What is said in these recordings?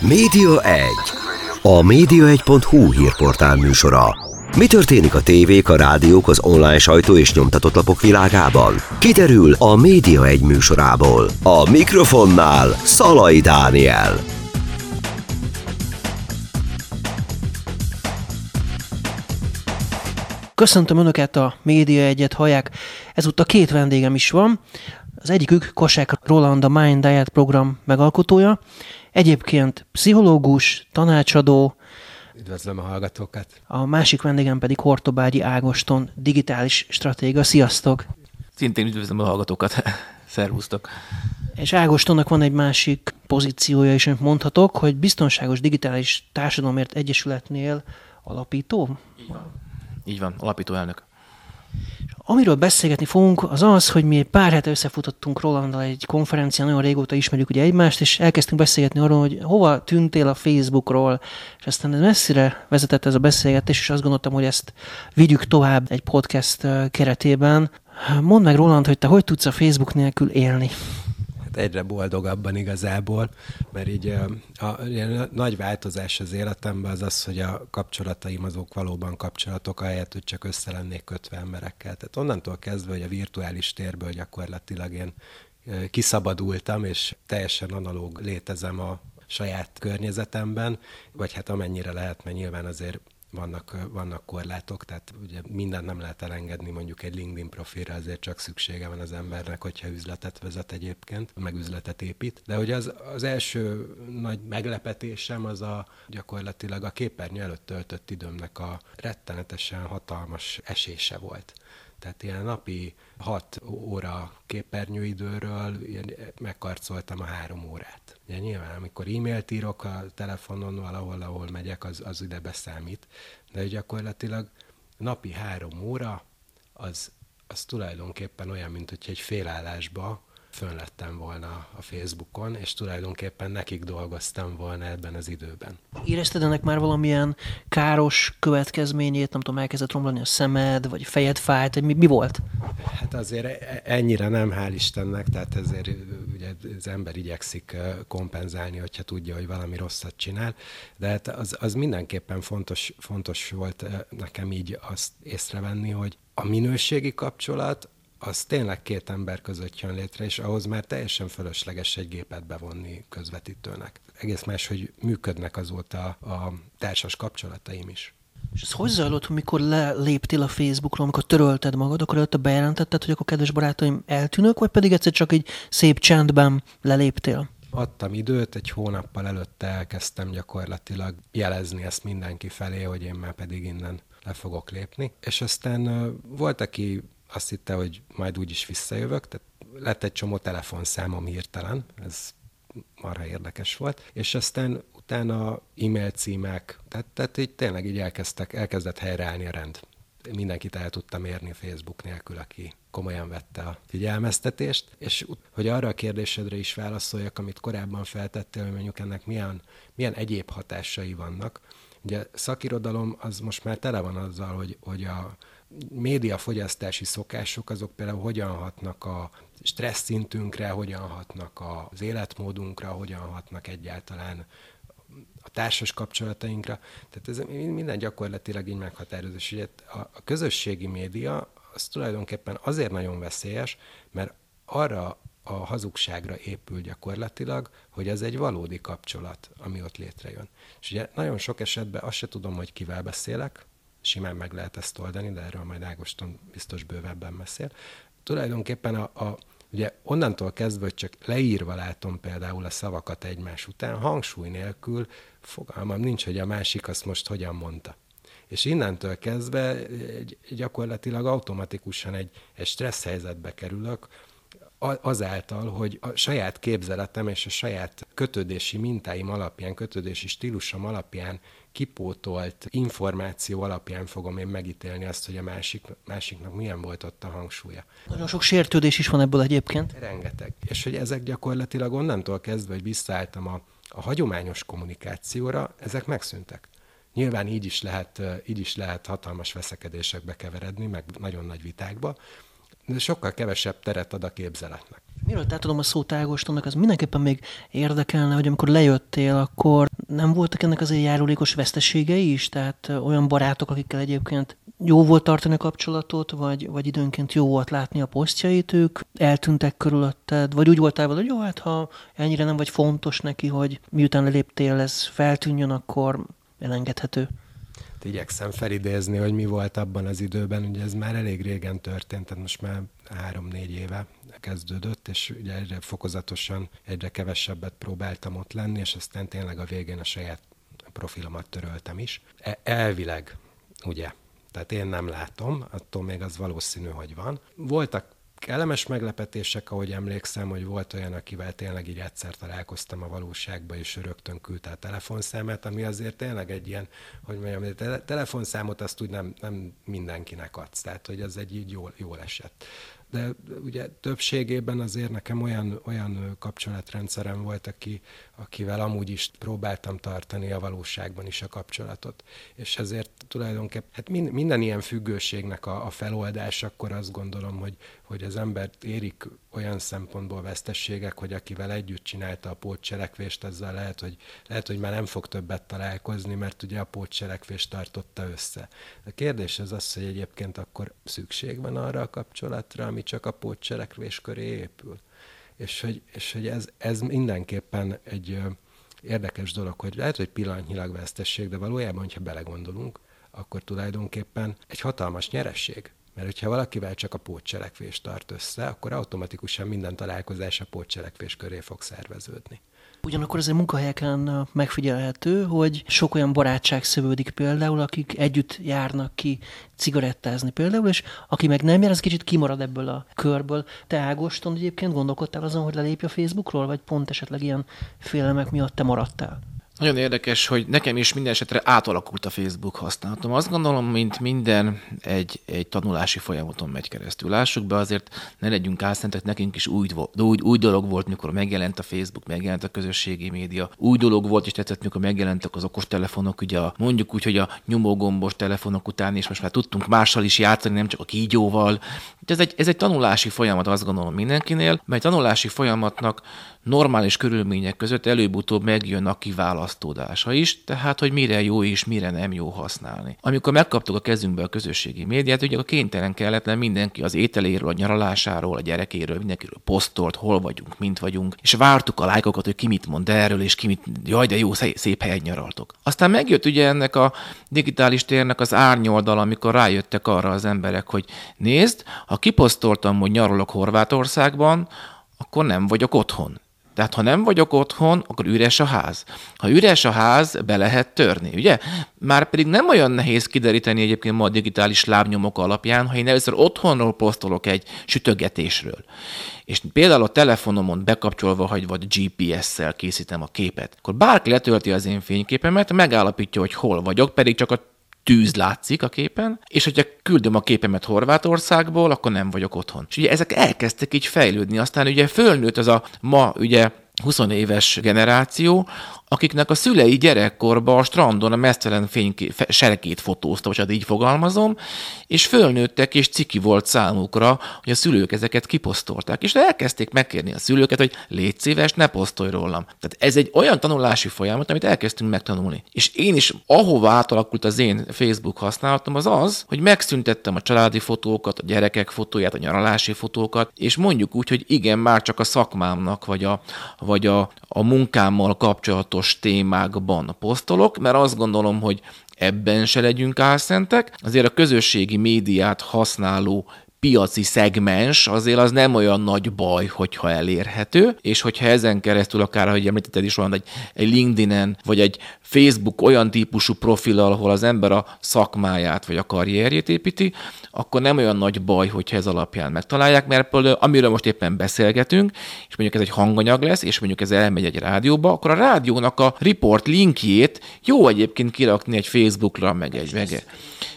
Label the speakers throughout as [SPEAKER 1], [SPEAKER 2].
[SPEAKER 1] Média 1. A média1.hu hírportál műsora. Mi történik a tévék, a rádiók, az online sajtó és nyomtatott lapok világában? Kiderül a Média 1 műsorából. A mikrofonnál Szalai Dániel.
[SPEAKER 2] Köszöntöm Önöket, a Média Egyet hallják. Ezúttal két vendégem is van. Az egyikük Kosák Roland, a Mind Diet program megalkotója. Egyébként pszichológus, tanácsadó,
[SPEAKER 3] Üdvözlöm a hallgatókat!
[SPEAKER 2] a másik vendégem pedig Hortobágyi Ágoston, digitális stratéga. Sziasztok!
[SPEAKER 4] Szintén üdvözlöm a hallgatókat. Szervusztok.
[SPEAKER 2] És Ágostonnak van egy másik pozíciója is, amit mondhatok, hogy Biztonságos Digitális Társadalomért Egyesületnél alapító.
[SPEAKER 4] Így van, alapító elnök.
[SPEAKER 2] Amiről beszélgetni fogunk, az az, hogy mi egy pár hete összefutottunk Rolandal egy konferencián, nagyon régóta ismerjük ugye egymást, és elkezdtünk beszélgetni arról, hogy hova tűntél a Facebookról, és aztán ez messzire vezetett ez a beszélgetés, és azt gondoltam, hogy ezt vigyük tovább egy podcast keretében. Mondd meg, Roland, hogy te hogy tudsz a Facebook nélkül élni?
[SPEAKER 3] Egyre boldogabban igazából, mert így a, a, a nagy változás az életemben az az, hogy a kapcsolataim azok valóban kapcsolatok, ahelyett, hogy csak össze lennék kötve emberekkel. Tehát onnantól kezdve, hogy a virtuális térből gyakorlatilag én kiszabadultam, és teljesen analóg létezem a saját környezetemben, vagy hát amennyire lehet, mert nyilván azért vannak, vannak korlátok, tehát ugye mindent nem lehet elengedni mondjuk egy LinkedIn profilra, azért csak szüksége van az embernek, hogyha üzletet vezet egyébként, meg üzletet épít. De hogy az, az első nagy meglepetésem az a gyakorlatilag a képernyő előtt töltött időmnek a rettenetesen hatalmas esése volt. Tehát ilyen napi 6 óra képernyőidőről ilyen megkarcoltam a három órát. Ugye nyilván, amikor e-mailt írok a telefonon valahol, ahol megyek, az, az ide beszámít. De gyakorlatilag napi három óra, az, az tulajdonképpen olyan, mint hogy egy félállásba fönn lettem volna a Facebookon, és tulajdonképpen nekik dolgoztam volna ebben az időben.
[SPEAKER 2] Érezted ennek már valamilyen káros következményét, nem tudom, elkezdett romlani a szemed, vagy fejed fájt, vagy mi, mi volt?
[SPEAKER 3] Hát azért e- ennyire nem, hál' Istennek, tehát ezért ugye az ember igyekszik kompenzálni, hogyha tudja, hogy valami rosszat csinál, de hát az, az mindenképpen fontos, fontos volt nekem így azt észrevenni, hogy a minőségi kapcsolat az tényleg két ember között jön létre, és ahhoz már teljesen fölösleges egy gépet bevonni közvetítőnek. Egész más, hogy működnek azóta a társas kapcsolataim is.
[SPEAKER 2] És ez hogy zajlott, amikor leléptél a Facebookról, amikor törölted magad, akkor előtte bejelentetted, hogy akkor kedves barátaim eltűnök, vagy pedig egyszer csak egy szép csendben leléptél?
[SPEAKER 3] adtam időt, egy hónappal előtte elkezdtem gyakorlatilag jelezni ezt mindenki felé, hogy én már pedig innen le fogok lépni. És aztán volt, aki azt hitte, hogy majd úgyis visszajövök, tehát lett egy csomó telefonszámom hirtelen, ez marha érdekes volt, és aztán utána e-mail címek, tehát, tehát így tényleg így elkezdtek, elkezdett helyreállni a rend. Mindenkit el tudtam érni Facebook nélkül, aki komolyan vette a figyelmeztetést, és hogy arra a kérdésedre is válaszoljak, amit korábban feltettél, hogy mondjuk ennek milyen, milyen egyéb hatásai vannak. Ugye szakirodalom az most már tele van azzal, hogy, hogy a médiafogyasztási szokások azok például hogyan hatnak a stressz szintünkre, hogyan hatnak az életmódunkra, hogyan hatnak egyáltalán a társas kapcsolatainkra. Tehát ez minden gyakorlatilag így meghatározó. És ugye a, közösségi média az tulajdonképpen azért nagyon veszélyes, mert arra a hazugságra épül gyakorlatilag, hogy ez egy valódi kapcsolat, ami ott létrejön. És ugye nagyon sok esetben azt se tudom, hogy kivel beszélek, simán meg lehet ezt oldani, de erről majd Ágoston biztos bővebben beszél. Tulajdonképpen a, a Ugye onnantól kezdve, hogy csak leírva látom például a szavakat egymás után, hangsúly nélkül fogalmam nincs, hogy a másik azt most hogyan mondta. És innentől kezdve gyakorlatilag automatikusan egy, egy stressz helyzetbe kerülök, azáltal, hogy a saját képzeletem és a saját kötődési mintáim alapján, kötődési stílusom alapján kipótolt információ alapján fogom én megítélni azt, hogy a másik, másiknak milyen volt ott a hangsúlya.
[SPEAKER 2] Nagyon sok sértődés is van ebből egyébként.
[SPEAKER 3] Rengeteg. És hogy ezek gyakorlatilag onnantól kezdve, hogy visszaálltam a, a hagyományos kommunikációra, ezek megszűntek. Nyilván így is, lehet, így is lehet hatalmas veszekedésekbe keveredni, meg nagyon nagy vitákba, de sokkal kevesebb teret ad a képzeletnek.
[SPEAKER 2] Miről te tudom a szót Ágostonnak, az mindenképpen még érdekelne, hogy amikor lejöttél, akkor nem voltak ennek azért járulékos veszteségei is? Tehát olyan barátok, akikkel egyébként jó volt tartani a kapcsolatot, vagy, vagy időnként jó volt látni a posztjait, ők eltűntek körülötted, vagy úgy voltál vele, hogy jó, hát ha ennyire nem vagy fontos neki, hogy miután leléptél, ez feltűnjön, akkor elengedhető
[SPEAKER 3] igyekszem felidézni, hogy mi volt abban az időben, ugye ez már elég régen történt, tehát most már három-négy éve kezdődött, és ugye egyre fokozatosan, egyre kevesebbet próbáltam ott lenni, és aztán tényleg a végén a saját profilomat töröltem is. E- elvileg, ugye, tehát én nem látom, attól még az valószínű, hogy van. Voltak kellemes meglepetések, ahogy emlékszem, hogy volt olyan, akivel tényleg így egyszer találkoztam a valóságban, és rögtön küldte a telefonszámát, ami azért tényleg egy ilyen, hogy mondjam, a telefonszámot azt úgy nem, nem mindenkinek adsz, tehát hogy az egy így jól, jól esett de ugye többségében azért nekem olyan, olyan kapcsolatrendszerem volt, aki, akivel amúgy is próbáltam tartani a valóságban is a kapcsolatot. És ezért tulajdonképpen hát minden ilyen függőségnek a, a feloldás, akkor azt gondolom, hogy, hogy az embert érik olyan szempontból vesztességek, hogy akivel együtt csinálta a pótcselekvést, azzal lehet, hogy, lehet, hogy már nem fog többet találkozni, mert ugye a pótcselekvést tartotta össze. A kérdés az az, hogy egyébként akkor szükség van arra a kapcsolatra, ami csak a pótcselekvés köré épül. És hogy, és hogy ez, ez mindenképpen egy érdekes dolog, hogy lehet, hogy pillanatnyilag vesztesség, de valójában, hogyha belegondolunk, akkor tulajdonképpen egy hatalmas nyeresség mert hogyha valakivel csak a pótcselekvés tart össze, akkor automatikusan minden találkozás a pótcselekvés köré fog szerveződni.
[SPEAKER 2] Ugyanakkor azért munkahelyeken megfigyelhető, hogy sok olyan barátság szövődik például, akik együtt járnak ki cigarettázni például, és aki meg nem jár, az kicsit kimarad ebből a körből. Te Ágoston egyébként gondolkodtál azon, hogy lelépj a Facebookról, vagy pont esetleg ilyen félelmek miatt te maradtál?
[SPEAKER 4] Nagyon érdekes, hogy nekem is minden esetre átalakult a Facebook használatom. Azt gondolom, mint minden egy, egy tanulási folyamaton megy keresztül. Lássuk be, azért ne legyünk álszentek, nekünk is új, új, új dolog volt, mikor megjelent a Facebook, megjelent a közösségi média. Új dolog volt, és tetszett, mikor megjelentek az okostelefonok, ugye a, mondjuk úgy, hogy a nyomógombos telefonok után, és most már tudtunk mással is játszani, nem csak a kígyóval. Ez egy, ez egy tanulási folyamat, azt gondolom mindenkinél, mert tanulási folyamatnak normális körülmények között előbb-utóbb megjön a kiválasztódása is, tehát hogy mire jó és mire nem jó használni. Amikor megkaptuk a kezünkbe a közösségi médiát, ugye a kénytelen kelletlen mindenki az ételéről, a nyaralásáról, a gyerekéről, mindenkiről posztolt, hol vagyunk, mint vagyunk, és vártuk a lájkokat, hogy ki mit mond erről, és ki mit, jaj, de jó, szép helyen nyaraltok. Aztán megjött ugye ennek a digitális térnek az árnyoldal, amikor rájöttek arra az emberek, hogy nézd, ha kiposztoltam, hogy nyaralok Horvátországban, akkor nem vagyok otthon. Tehát ha nem vagyok otthon, akkor üres a ház. Ha üres a ház, be lehet törni, ugye? Már pedig nem olyan nehéz kideríteni egyébként ma a digitális lábnyomok alapján, ha én először otthonról posztolok egy sütögetésről. És például a telefonomon bekapcsolva hagy, vagy GPS-szel készítem a képet, akkor bárki letölti az én fényképemet, megállapítja, hogy hol vagyok, pedig csak a tűz látszik a képen, és hogyha küldöm a képemet Horvátországból, akkor nem vagyok otthon. És ugye ezek elkezdtek így fejlődni, aztán ugye fölnőtt az a ma ugye 20 éves generáció, akiknek a szülei gyerekkorban a strandon a mesztelen fényké- serekét fotózta, vagy hát így fogalmazom, és fölnőttek, és ciki volt számukra, hogy a szülők ezeket kiposztolták. És elkezdték megkérni a szülőket, hogy légy szíves, ne posztolj rólam. Tehát ez egy olyan tanulási folyamat, amit elkezdtünk megtanulni. És én is, ahova átalakult az én Facebook használatom, az az, hogy megszüntettem a családi fotókat, a gyerekek fotóját, a nyaralási fotókat, és mondjuk úgy, hogy igen, már csak a szakmámnak, vagy a, vagy a, a munkámmal kapcsolatos témákban posztolok, mert azt gondolom, hogy ebben se legyünk álszentek. Azért a közösségi médiát használó piaci szegmens, azért az nem olyan nagy baj, hogyha elérhető, és hogyha ezen keresztül akár, ahogy említetted is, van egy, egy LinkedIn-en, vagy egy Facebook olyan típusú profil, ahol az ember a szakmáját vagy a karrierjét építi, akkor nem olyan nagy baj, hogyha ez alapján megtalálják, mert például amiről most éppen beszélgetünk, és mondjuk ez egy hanganyag lesz, és mondjuk ez elmegy egy rádióba, akkor a rádiónak a report linkjét jó egyébként kirakni egy Facebookra, meg egy meg.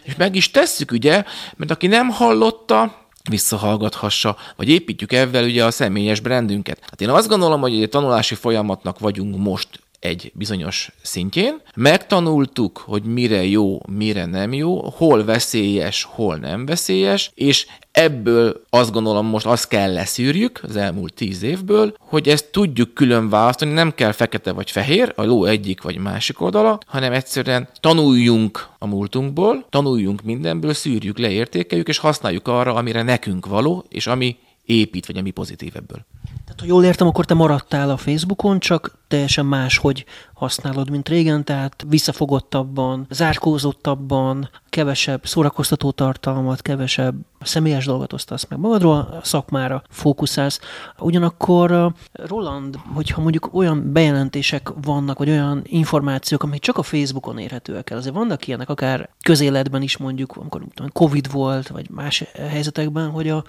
[SPEAKER 4] És meg is tesszük, ugye, mert aki nem hallotta, visszahallgathassa, vagy építjük ezzel ugye a személyes brandünket. Hát én azt gondolom, hogy egy tanulási folyamatnak vagyunk most egy bizonyos szintjén, megtanultuk, hogy mire jó, mire nem jó, hol veszélyes, hol nem veszélyes, és ebből azt gondolom most azt kell leszűrjük az elmúlt tíz évből, hogy ezt tudjuk külön választani, nem kell fekete vagy fehér, a ló egyik vagy másik oldala, hanem egyszerűen tanuljunk a múltunkból, tanuljunk mindenből, szűrjük, leértékeljük, és használjuk arra, amire nekünk való, és ami épít, vagy ami pozitív ebből.
[SPEAKER 2] Tehát, ha jól értem, akkor te maradtál a Facebookon, csak teljesen más, hogy használod, mint régen, tehát visszafogottabban, zárkózottabban, kevesebb szórakoztató tartalmat, kevesebb személyes dolgot osztasz meg magadról, a szakmára fókuszálsz. Ugyanakkor Roland, hogyha mondjuk olyan bejelentések vannak, vagy olyan információk, amik csak a Facebookon érhetőek el, azért vannak ilyenek, akár közéletben is mondjuk, amikor tudom, Covid volt, vagy más helyzetekben, hogy a,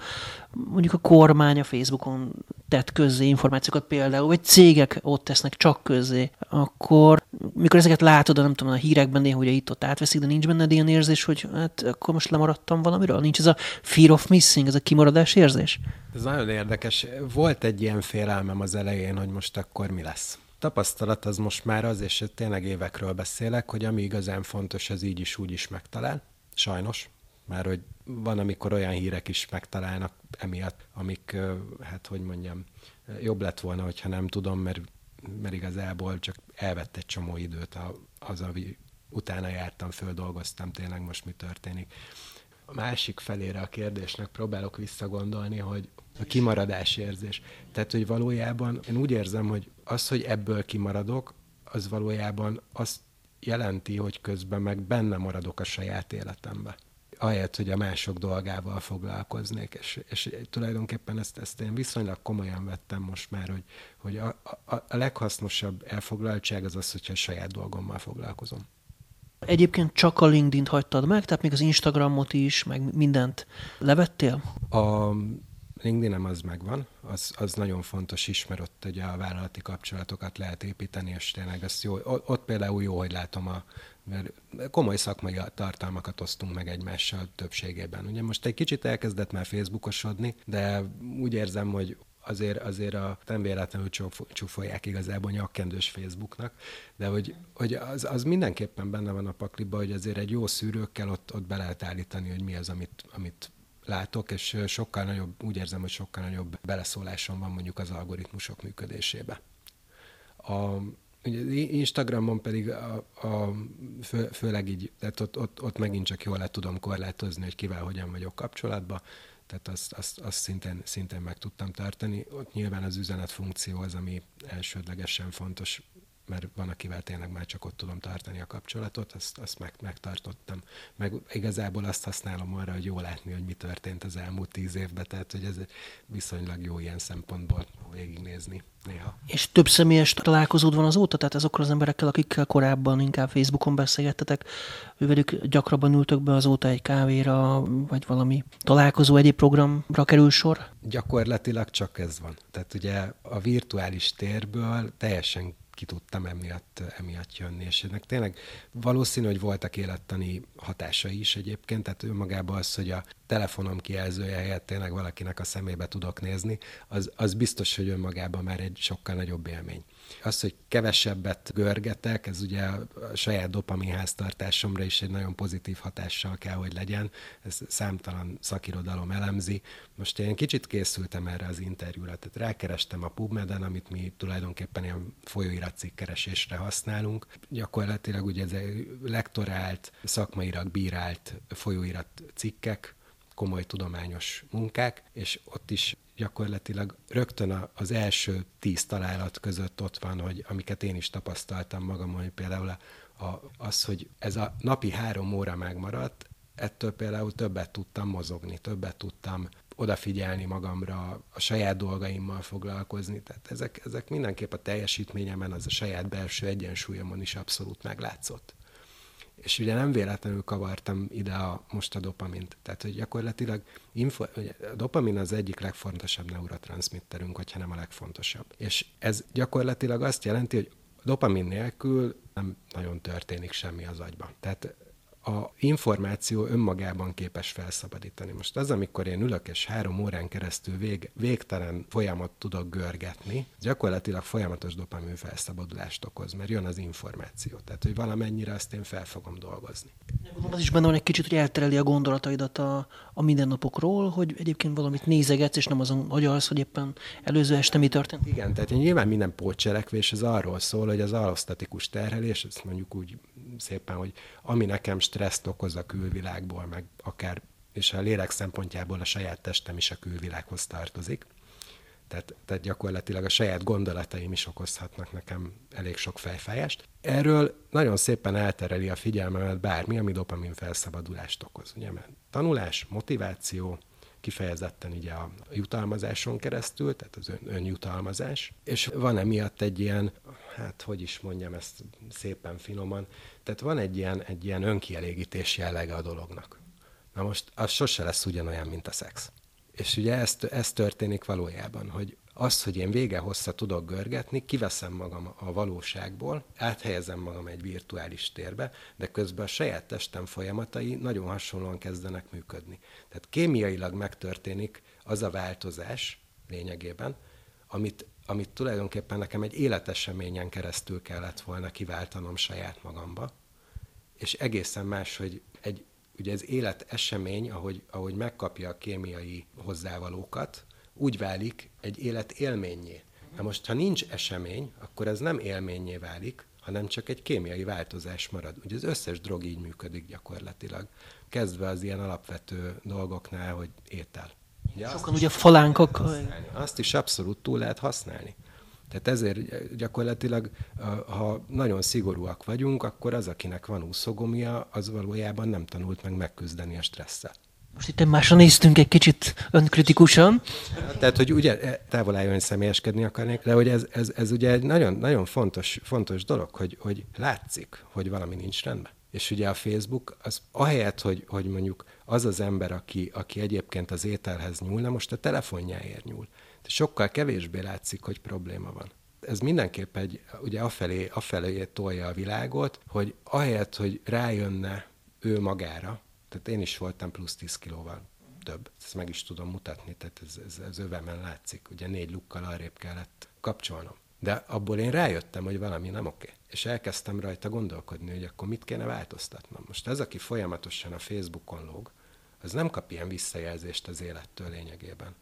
[SPEAKER 2] mondjuk a kormány a Facebookon tett közzé információkat például, vagy cégek ott tesznek csak közzé, akkor mikor ezeket látod, nem tudom, a hírekben néha, hogy itt-ott átveszik, de nincs benned ilyen érzés, hogy hát akkor most lemaradtam valamiről? Nincs ez a fear of missing, ez a kimaradás érzés?
[SPEAKER 3] Ez nagyon érdekes. Volt egy ilyen félelmem az elején, hogy most akkor mi lesz. Tapasztalat az most már az, és tényleg évekről beszélek, hogy ami igazán fontos, az így is úgy is megtalál. Sajnos. Már hogy van, amikor olyan hírek is megtalálnak emiatt, amik, hát hogy mondjam, jobb lett volna, hogyha nem tudom, mert, mert igazából csak elvett egy csomó időt az, ami utána jártam, földolgoztam tényleg most mi történik. A másik felére a kérdésnek próbálok visszagondolni, hogy a kimaradás érzés. Tehát, hogy valójában én úgy érzem, hogy az, hogy ebből kimaradok, az valójában azt jelenti, hogy közben meg benne maradok a saját életembe ahelyett, hogy a mások dolgával foglalkoznék, és, és tulajdonképpen ezt, ezt én viszonylag komolyan vettem most már, hogy, hogy a, a, a leghasznosabb elfoglaltság az az, hogyha a saját dolgommal foglalkozom.
[SPEAKER 2] Egyébként csak a LinkedIn-t hagytad meg, tehát még az Instagramot is, meg mindent levettél?
[SPEAKER 3] A LinkedIn-em az megvan, az, az nagyon fontos is, mert ott ugye a vállalati kapcsolatokat lehet építeni, és tényleg ez jó. Ott például jó, hogy látom a mert komoly szakmai tartalmakat osztunk meg egymással többségében. Ugye most egy kicsit elkezdett már Facebookosodni, de úgy érzem, hogy azért, azért a nem véletlenül csúfolják igazából nyakkendős Facebooknak, de hogy, hogy az, az, mindenképpen benne van a pakliba, hogy azért egy jó szűrőkkel ott, ott be lehet állítani, hogy mi az, amit, amit látok, és sokkal nagyobb, úgy érzem, hogy sokkal nagyobb beleszólásom van mondjuk az algoritmusok működésébe. A, Ugye Instagramon pedig a, a, fő, főleg így, tehát ott, ott, ott megint csak jól le tudom korlátozni, hogy kivel hogyan vagyok kapcsolatban, tehát azt, azt, azt szintén, szintén meg tudtam tartani. Ott nyilván az üzenet funkció az, ami elsődlegesen fontos, mert van, akivel tényleg már csak ott tudom tartani a kapcsolatot, azt, azt meg, megtartottam. Meg igazából azt használom arra, hogy jól látni, hogy mi történt az elmúlt tíz évben, tehát hogy ez viszonylag jó ilyen szempontból végignézni néha.
[SPEAKER 2] És több személyes találkozód van azóta? Tehát azokkal az emberekkel, akikkel korábban inkább Facebookon beszélgettetek, ővelük gyakrabban ültök be azóta egy kávéra, vagy valami találkozó, egyéb programra kerül sor?
[SPEAKER 3] Gyakorlatilag csak ez van. Tehát ugye a virtuális térből teljesen ki tudtam emiatt, emiatt jönni. És ennek tényleg valószínű, hogy voltak élettani hatásai is egyébként, tehát önmagában az, hogy a telefonom kijelzője helyett tényleg valakinek a szemébe tudok nézni, az, az biztos, hogy önmagában már egy sokkal nagyobb élmény. Az, hogy kevesebbet görgetek, ez ugye a saját dopamin háztartásomra is egy nagyon pozitív hatással kell, hogy legyen. Ez számtalan szakirodalom elemzi. Most én kicsit készültem erre az interjúra, tehát rákerestem a PubMed-en, amit mi tulajdonképpen ilyen folyóiratcikkeresésre használunk. Gyakorlatilag ugye ez lektorált, szakmailag bírált folyóirat cikkek, komoly tudományos munkák, és ott is gyakorlatilag rögtön az első tíz találat között ott van, hogy amiket én is tapasztaltam magamon, hogy például a, az, hogy ez a napi három óra megmaradt, ettől például többet tudtam mozogni, többet tudtam odafigyelni magamra, a saját dolgaimmal foglalkozni. Tehát ezek, ezek mindenképp a teljesítményemen, az a saját belső egyensúlyomon is abszolút meglátszott és ugye nem véletlenül kavartam ide a, most a dopamint. Tehát, hogy gyakorlatilag info, a dopamin az egyik legfontosabb neurotranszmitterünk, hogyha nem a legfontosabb. És ez gyakorlatilag azt jelenti, hogy dopamin nélkül nem nagyon történik semmi az agyban. Tehát a információ önmagában képes felszabadítani. Most az, amikor én ülök és három órán keresztül vég, végtelen folyamat tudok görgetni, gyakorlatilag folyamatos dopamin felszabadulást okoz, mert jön az információ. Tehát, hogy valamennyire azt én fel fogom dolgozni.
[SPEAKER 2] Az is benne van egy kicsit, hogy eltereli a gondolataidat a, a mindennapokról, hogy egyébként valamit nézegetsz, és nem azon agyalsz, hogy éppen előző este mi történt.
[SPEAKER 3] Igen, tehát nyilván minden pótcselekvés az arról szól, hogy az allosztatikus terhelés, ezt mondjuk úgy szépen, hogy ami nekem stresszt okoz a külvilágból, meg akár, és a lélek szempontjából a saját testem is a külvilághoz tartozik. Tehát, tehát gyakorlatilag a saját gondolataim is okozhatnak nekem elég sok fejfájást. Erről nagyon szépen eltereli a figyelmemet bármi, ami dopamin felszabadulást okoz. Ugye, mert tanulás, motiváció, kifejezetten ugye a jutalmazáson keresztül, tehát az ön, önjutalmazás, és van emiatt egy ilyen, hát hogy is mondjam ezt szépen finoman, tehát van egy ilyen, egy ilyen önkielégítés jellege a dolognak. Na most az sose lesz ugyanolyan, mint a szex. És ugye ez, ez történik valójában, hogy az, hogy én vége hossza tudok görgetni, kiveszem magam a valóságból, áthelyezem magam egy virtuális térbe, de közben a saját testem folyamatai nagyon hasonlóan kezdenek működni. Tehát kémiailag megtörténik az a változás lényegében, amit, amit tulajdonképpen nekem egy életeseményen keresztül kellett volna kiváltanom saját magamba, és egészen más, hogy egy, ugye ez életesemény, ahogy, ahogy megkapja a kémiai hozzávalókat, úgy válik egy élet élményé. Na most, ha nincs esemény, akkor ez nem élményé válik, hanem csak egy kémiai változás marad. Ugye az összes drog így működik gyakorlatilag. Kezdve az ilyen alapvető dolgoknál, hogy étel.
[SPEAKER 2] Ugye Sokan ugye falánkok.
[SPEAKER 3] Azt is abszolút túl lehet használni. Tehát ezért gyakorlatilag, ha nagyon szigorúak vagyunk, akkor az, akinek van úszogomia, az valójában nem tanult meg megküzdeni a stresszel.
[SPEAKER 2] Most itt másra néztünk egy kicsit önkritikusan.
[SPEAKER 3] Tehát, hogy ugye e, távol álljon, személyeskedni akarnék, de hogy ez, ez, ez ugye egy nagyon, nagyon fontos, fontos dolog, hogy, hogy látszik, hogy valami nincs rendben. És ugye a Facebook, az ahelyett, hogy, hogy mondjuk az az ember, aki, aki egyébként az ételhez nyúlna, most a telefonjáért nyúl. De sokkal kevésbé látszik, hogy probléma van. Ez mindenképp egy, ugye afelé, afelé tolja a világot, hogy ahelyett, hogy rájönne ő magára, tehát én is voltam plusz 10 kilóval több. Ezt meg is tudom mutatni, tehát ez, ez, ez övemen látszik. Ugye négy lukkal arrébb kellett kapcsolnom. De abból én rájöttem, hogy valami nem oké. És elkezdtem rajta gondolkodni, hogy akkor mit kéne változtatnom. Most ez, aki folyamatosan a Facebookon lóg, az nem kap ilyen visszajelzést az élettől lényegében.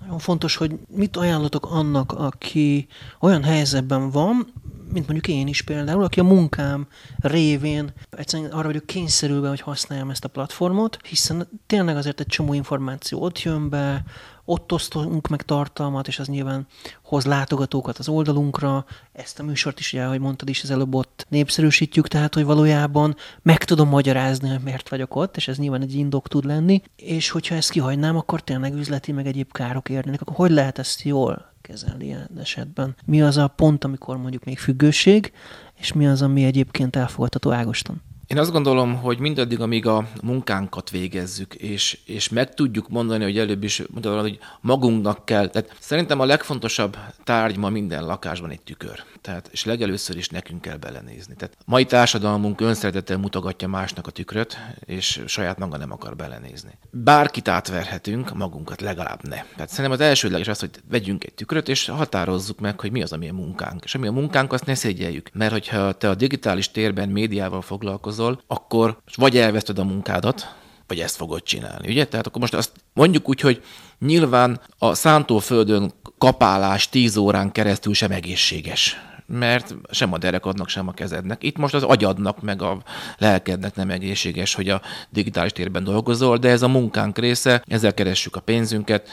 [SPEAKER 2] Nagyon fontos, hogy mit ajánlatok annak, aki olyan helyzetben van, mint mondjuk én is például, aki a munkám révén egyszerűen arra vagyok kényszerülve, hogy használjam ezt a platformot, hiszen tényleg azért egy csomó információ ott jön be, ott osztunk meg tartalmat, és az nyilván hoz látogatókat az oldalunkra. Ezt a műsort is, ugye, ahogy mondtad is, az előbb ott népszerűsítjük, tehát, hogy valójában meg tudom magyarázni, hogy miért vagyok ott, és ez nyilván egy indok tud lenni, és hogyha ezt kihagynám, akkor tényleg üzleti, meg egyéb károk érnének, akkor hogy lehet ezt jól kezelni ilyen esetben? Mi az a pont, amikor mondjuk még függőség, és mi az, ami egyébként elfogadható Ágoston?
[SPEAKER 4] Én azt gondolom, hogy mindaddig, amíg a munkánkat végezzük, és, és meg tudjuk mondani, hogy előbb is mondtam, hogy magunknak kell. Tehát szerintem a legfontosabb tárgy ma minden lakásban egy tükör. Tehát, és legelőször is nekünk kell belenézni. Tehát mai társadalmunk önszeretettel mutogatja másnak a tükröt, és saját maga nem akar belenézni. Bárkit átverhetünk, magunkat legalább ne. Tehát szerintem az elsődleges az, hogy vegyünk egy tükröt, és határozzuk meg, hogy mi az, ami a munkánk. És ami a munkánk, azt ne szégyeljük. Mert hogyha te a digitális térben médiával foglalkozol, dolgozol, akkor vagy elveszted a munkádat, vagy ezt fogod csinálni, ugye? Tehát akkor most azt mondjuk úgy, hogy nyilván a szántóföldön kapálás 10 órán keresztül sem egészséges mert sem a derekadnak, sem a kezednek. Itt most az agyadnak, meg a lelkednek nem egészséges, hogy a digitális térben dolgozol, de ez a munkánk része, ezzel keressük a pénzünket,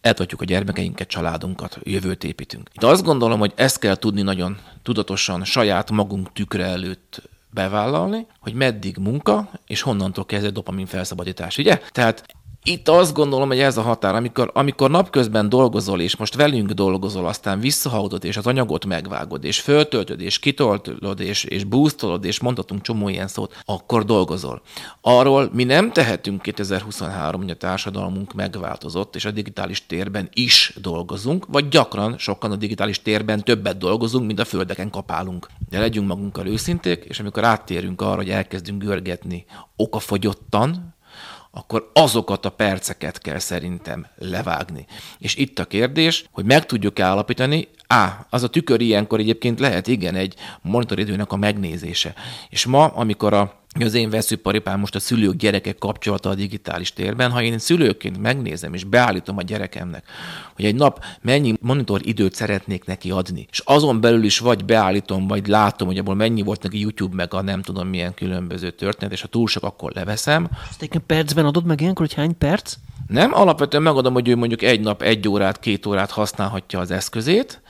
[SPEAKER 4] eltartjuk a gyermekeinket, családunkat, jövőt építünk. Itt azt gondolom, hogy ezt kell tudni nagyon tudatosan saját magunk tükre előtt bevállalni, hogy meddig munka, és honnantól kezdve dopamin felszabadítás, ugye? Tehát Itt azt gondolom, hogy ez a határ, amikor, amikor napközben dolgozol, és most velünk dolgozol, aztán visszahaudod, és az anyagot megvágod, és föltöltöd, és kitöltöd, és, és boostolod, és mondhatunk csomó ilyen szót, akkor dolgozol. Arról mi nem tehetünk 2023, hogy a társadalmunk megváltozott, és a digitális térben is dolgozunk, vagy gyakran sokan a digitális térben többet dolgozunk, mint a földeken kapálunk. De legyünk magunkkal őszinték, és amikor áttérünk arra, hogy elkezdünk görgetni okafogyottan, akkor azokat a perceket kell szerintem levágni. És itt a kérdés, hogy meg tudjuk állapítani, á, az a tükör ilyenkor egyébként lehet, igen, egy monitoridőnek a megnézése. És ma, amikor a az én veszőparipám most a szülők gyerekek kapcsolata a digitális térben, ha én szülőként megnézem és beállítom a gyerekemnek, hogy egy nap mennyi monitor időt szeretnék neki adni, és azon belül is vagy beállítom, vagy látom, hogy abból mennyi volt neki YouTube, meg a nem tudom milyen különböző történet, és ha túl sok, akkor leveszem.
[SPEAKER 2] Ezt percben adod meg ilyenkor, hogy hány perc?
[SPEAKER 4] Nem, alapvetően megadom, hogy ő mondjuk egy nap egy órát, két órát használhatja az eszközét,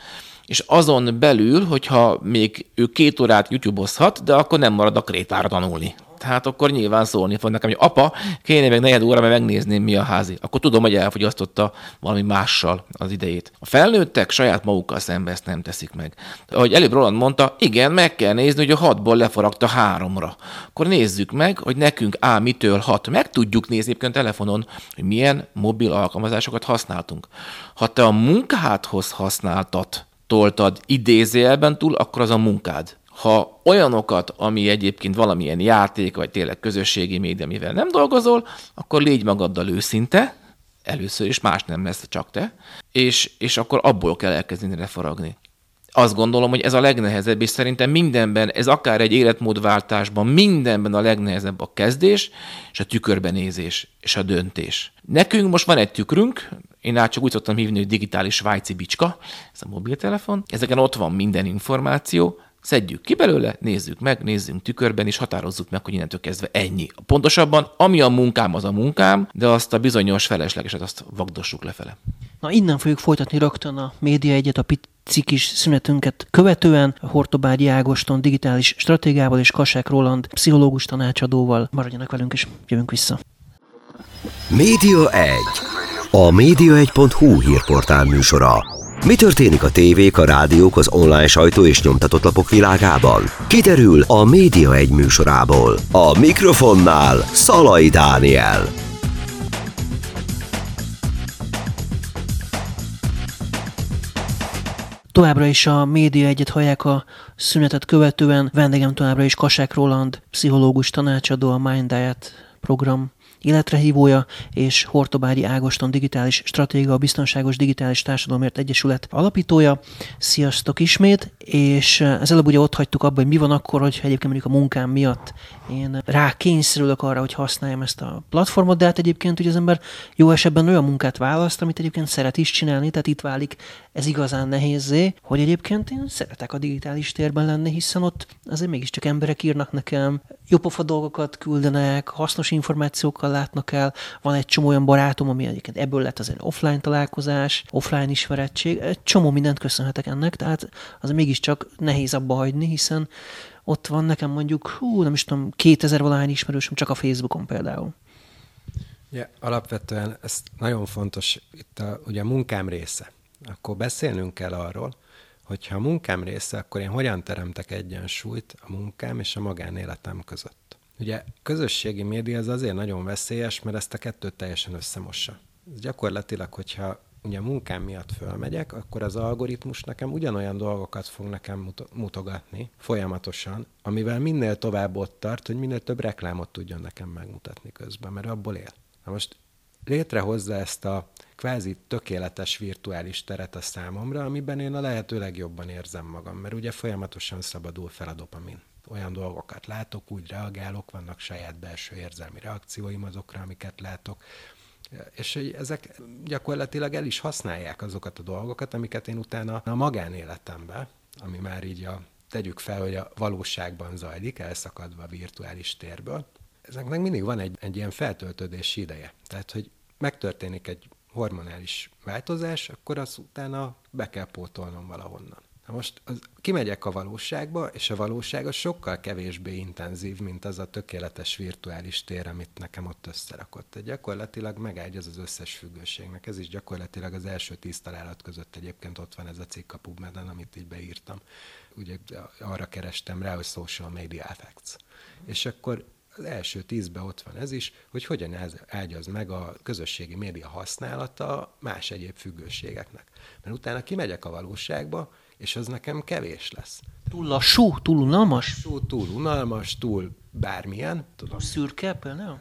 [SPEAKER 4] és azon belül, hogyha még ő két órát YouTube-ozhat, de akkor nem marad a krétára tanulni. Tehát akkor nyilván szólni fog nekem, hogy apa, kéne még negyed óra, mert megnézném, mi a házi. Akkor tudom, hogy elfogyasztotta valami mással az idejét. A felnőttek saját magukkal szembe ezt nem teszik meg. Ahogy előbb Roland mondta, igen, meg kell nézni, hogy a hatból lefaragta háromra. Akkor nézzük meg, hogy nekünk á, mitől hat. Meg tudjuk nézni egyébként telefonon, hogy milyen mobil alkalmazásokat használtunk. Ha te a munkádhoz használtat, toltad idézőjelben túl, akkor az a munkád. Ha olyanokat, ami egyébként valamilyen játék, vagy tényleg közösségi média, mivel nem dolgozol, akkor légy magaddal őszinte, először is más nem lesz, csak te, és, és akkor abból kell elkezdeni lefaragni. Azt gondolom, hogy ez a legnehezebb, és szerintem mindenben, ez akár egy életmódváltásban, mindenben a legnehezebb a kezdés, és a tükörbenézés, és a döntés. Nekünk most van egy tükrünk, én át csak úgy szoktam hívni, hogy digitális svájci bicska, ez a mobiltelefon. Ezeken ott van minden információ, Szedjük ki belőle, nézzük meg, nézzünk tükörben, és határozzuk meg, hogy innentől kezdve ennyi. Pontosabban, ami a munkám, az a munkám, de azt a bizonyos feleslegeset azt vagdossuk lefele.
[SPEAKER 2] Na innen fogjuk folytatni rögtön a média egyet, a pici kis szünetünket követően Hortobágyi Ágoston digitális stratégával és Kasák Roland pszichológus tanácsadóval. Maradjanak velünk, és jövünk vissza.
[SPEAKER 1] Média 1. A média1.hu hírportál műsora. Mi történik a tévék, a rádiók, az online sajtó és nyomtatott lapok világában? Kiderül a Média egy műsorából. A mikrofonnál Szalai Dániel.
[SPEAKER 2] Továbbra is a média egyet hallják a szünetet követően. Vendégem továbbra is Kasák Roland, pszichológus tanácsadó, a Mind Diet program életrehívója, és Hortobágyi Ágoston digitális stratéga, a Biztonságos Digitális Társadalomért Egyesület alapítója. Sziasztok ismét, és ez előbb ugye ott hagytuk abba, hogy mi van akkor, hogy egyébként mondjuk a munkám miatt én rá kényszerülök arra, hogy használjam ezt a platformot, de hát egyébként ugye az ember jó esetben olyan munkát választ, amit egyébként szeret is csinálni, tehát itt válik ez igazán nehézé, hogy egyébként én szeretek a digitális térben lenni, hiszen ott azért mégiscsak emberek írnak nekem, jópofa dolgokat küldenek, hasznos információkkal látnak el. Van egy csomó olyan barátom, ami egyébként ebből lett az egy offline találkozás, offline ismerettség. Egy csomó mindent köszönhetek ennek, tehát az mégiscsak nehéz abba hagyni, hiszen ott van nekem mondjuk, hú, nem is tudom, 2000 valahány ismerősöm csak a Facebookon például.
[SPEAKER 3] Ja, alapvetően ez nagyon fontos, itt a, ugye a munkám része. Akkor beszélnünk kell arról, hogyha a munkám része, akkor én hogyan teremtek egyensúlyt a munkám és a magánéletem között. Ugye közösségi média az azért nagyon veszélyes, mert ezt a kettőt teljesen összemossa. Ez gyakorlatilag, hogyha ugye munkám miatt fölmegyek, akkor az algoritmus nekem ugyanolyan dolgokat fog nekem mutogatni folyamatosan, amivel minél tovább ott tart, hogy minél több reklámot tudjon nekem megmutatni közben, mert abból él. Na most létrehozza ezt a kvázi tökéletes virtuális teret a számomra, amiben én a lehető legjobban érzem magam, mert ugye folyamatosan szabadul fel a dopamin. Olyan dolgokat látok, úgy reagálok, vannak saját belső érzelmi reakcióim azokra, amiket látok, és hogy ezek gyakorlatilag el is használják azokat a dolgokat, amiket én utána a magánéletemben, ami már így a tegyük fel, hogy a valóságban zajlik, elszakadva a virtuális térből, ezeknek mindig van egy, egy ilyen feltöltődési ideje. Tehát, hogy megtörténik egy hormonális változás, akkor az utána be kell pótolnom valahonnan. Na most az, kimegyek a valóságba, és a valóság az sokkal kevésbé intenzív, mint az a tökéletes virtuális tér, amit nekem ott összerakott. Tehát gyakorlatilag megágy az összes függőségnek. Ez is gyakorlatilag az első tíz találat között egyébként ott van ez a cikk a PubMed-en, amit így beírtam. Ugye arra kerestem rá, hogy social media effects. És akkor az első tízbe ott van ez is, hogy hogyan ágyaz meg a közösségi média használata más egyéb függőségeknek. Mert utána kimegyek a valóságba, és az nekem kevés lesz.
[SPEAKER 2] Túl lassú, túl unalmas?
[SPEAKER 3] Túl, túl unalmas, túl bármilyen.
[SPEAKER 2] Tudom. Szürke például?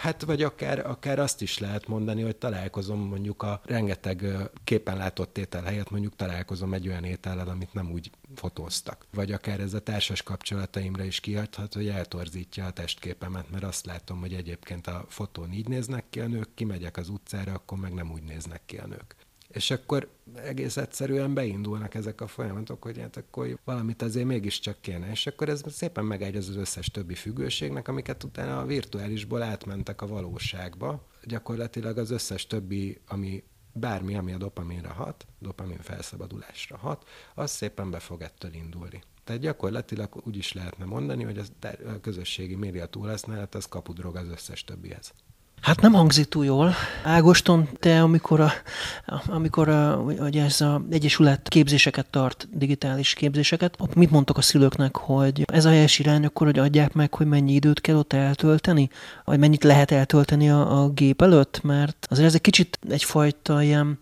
[SPEAKER 3] Hát vagy akár, akár azt is lehet mondani, hogy találkozom mondjuk a rengeteg képen látott étel helyett mondjuk találkozom egy olyan étellel, amit nem úgy fotóztak. Vagy akár ez a társas kapcsolataimra is kiadhat, hogy eltorzítja a testképemet, mert azt látom, hogy egyébként a fotón így néznek ki a nők, kimegyek az utcára, akkor meg nem úgy néznek ki a nők. És akkor egész egyszerűen beindulnak ezek a folyamatok, hogy hát akkor valamit azért mégiscsak kéne. És akkor ez szépen megegyez az összes többi függőségnek, amiket utána a virtuálisból átmentek a valóságba. Gyakorlatilag az összes többi, ami bármi, ami a dopaminra hat, dopamin felszabadulásra hat, az szépen be fog ettől indulni. Tehát gyakorlatilag úgy is lehetne mondani, hogy a közösségi média túlhasználat az kapudrog az összes többihez.
[SPEAKER 2] Hát nem hangzik túl jól. Ágoston, te amikor, a, amikor a, hogy ez a Egyesület képzéseket tart, digitális képzéseket, mit mondtak a szülőknek, hogy ez a helyes irány, akkor hogy adják meg, hogy mennyi időt kell ott eltölteni, vagy mennyit lehet eltölteni a, a gép előtt, mert azért ez egy kicsit egyfajta ilyen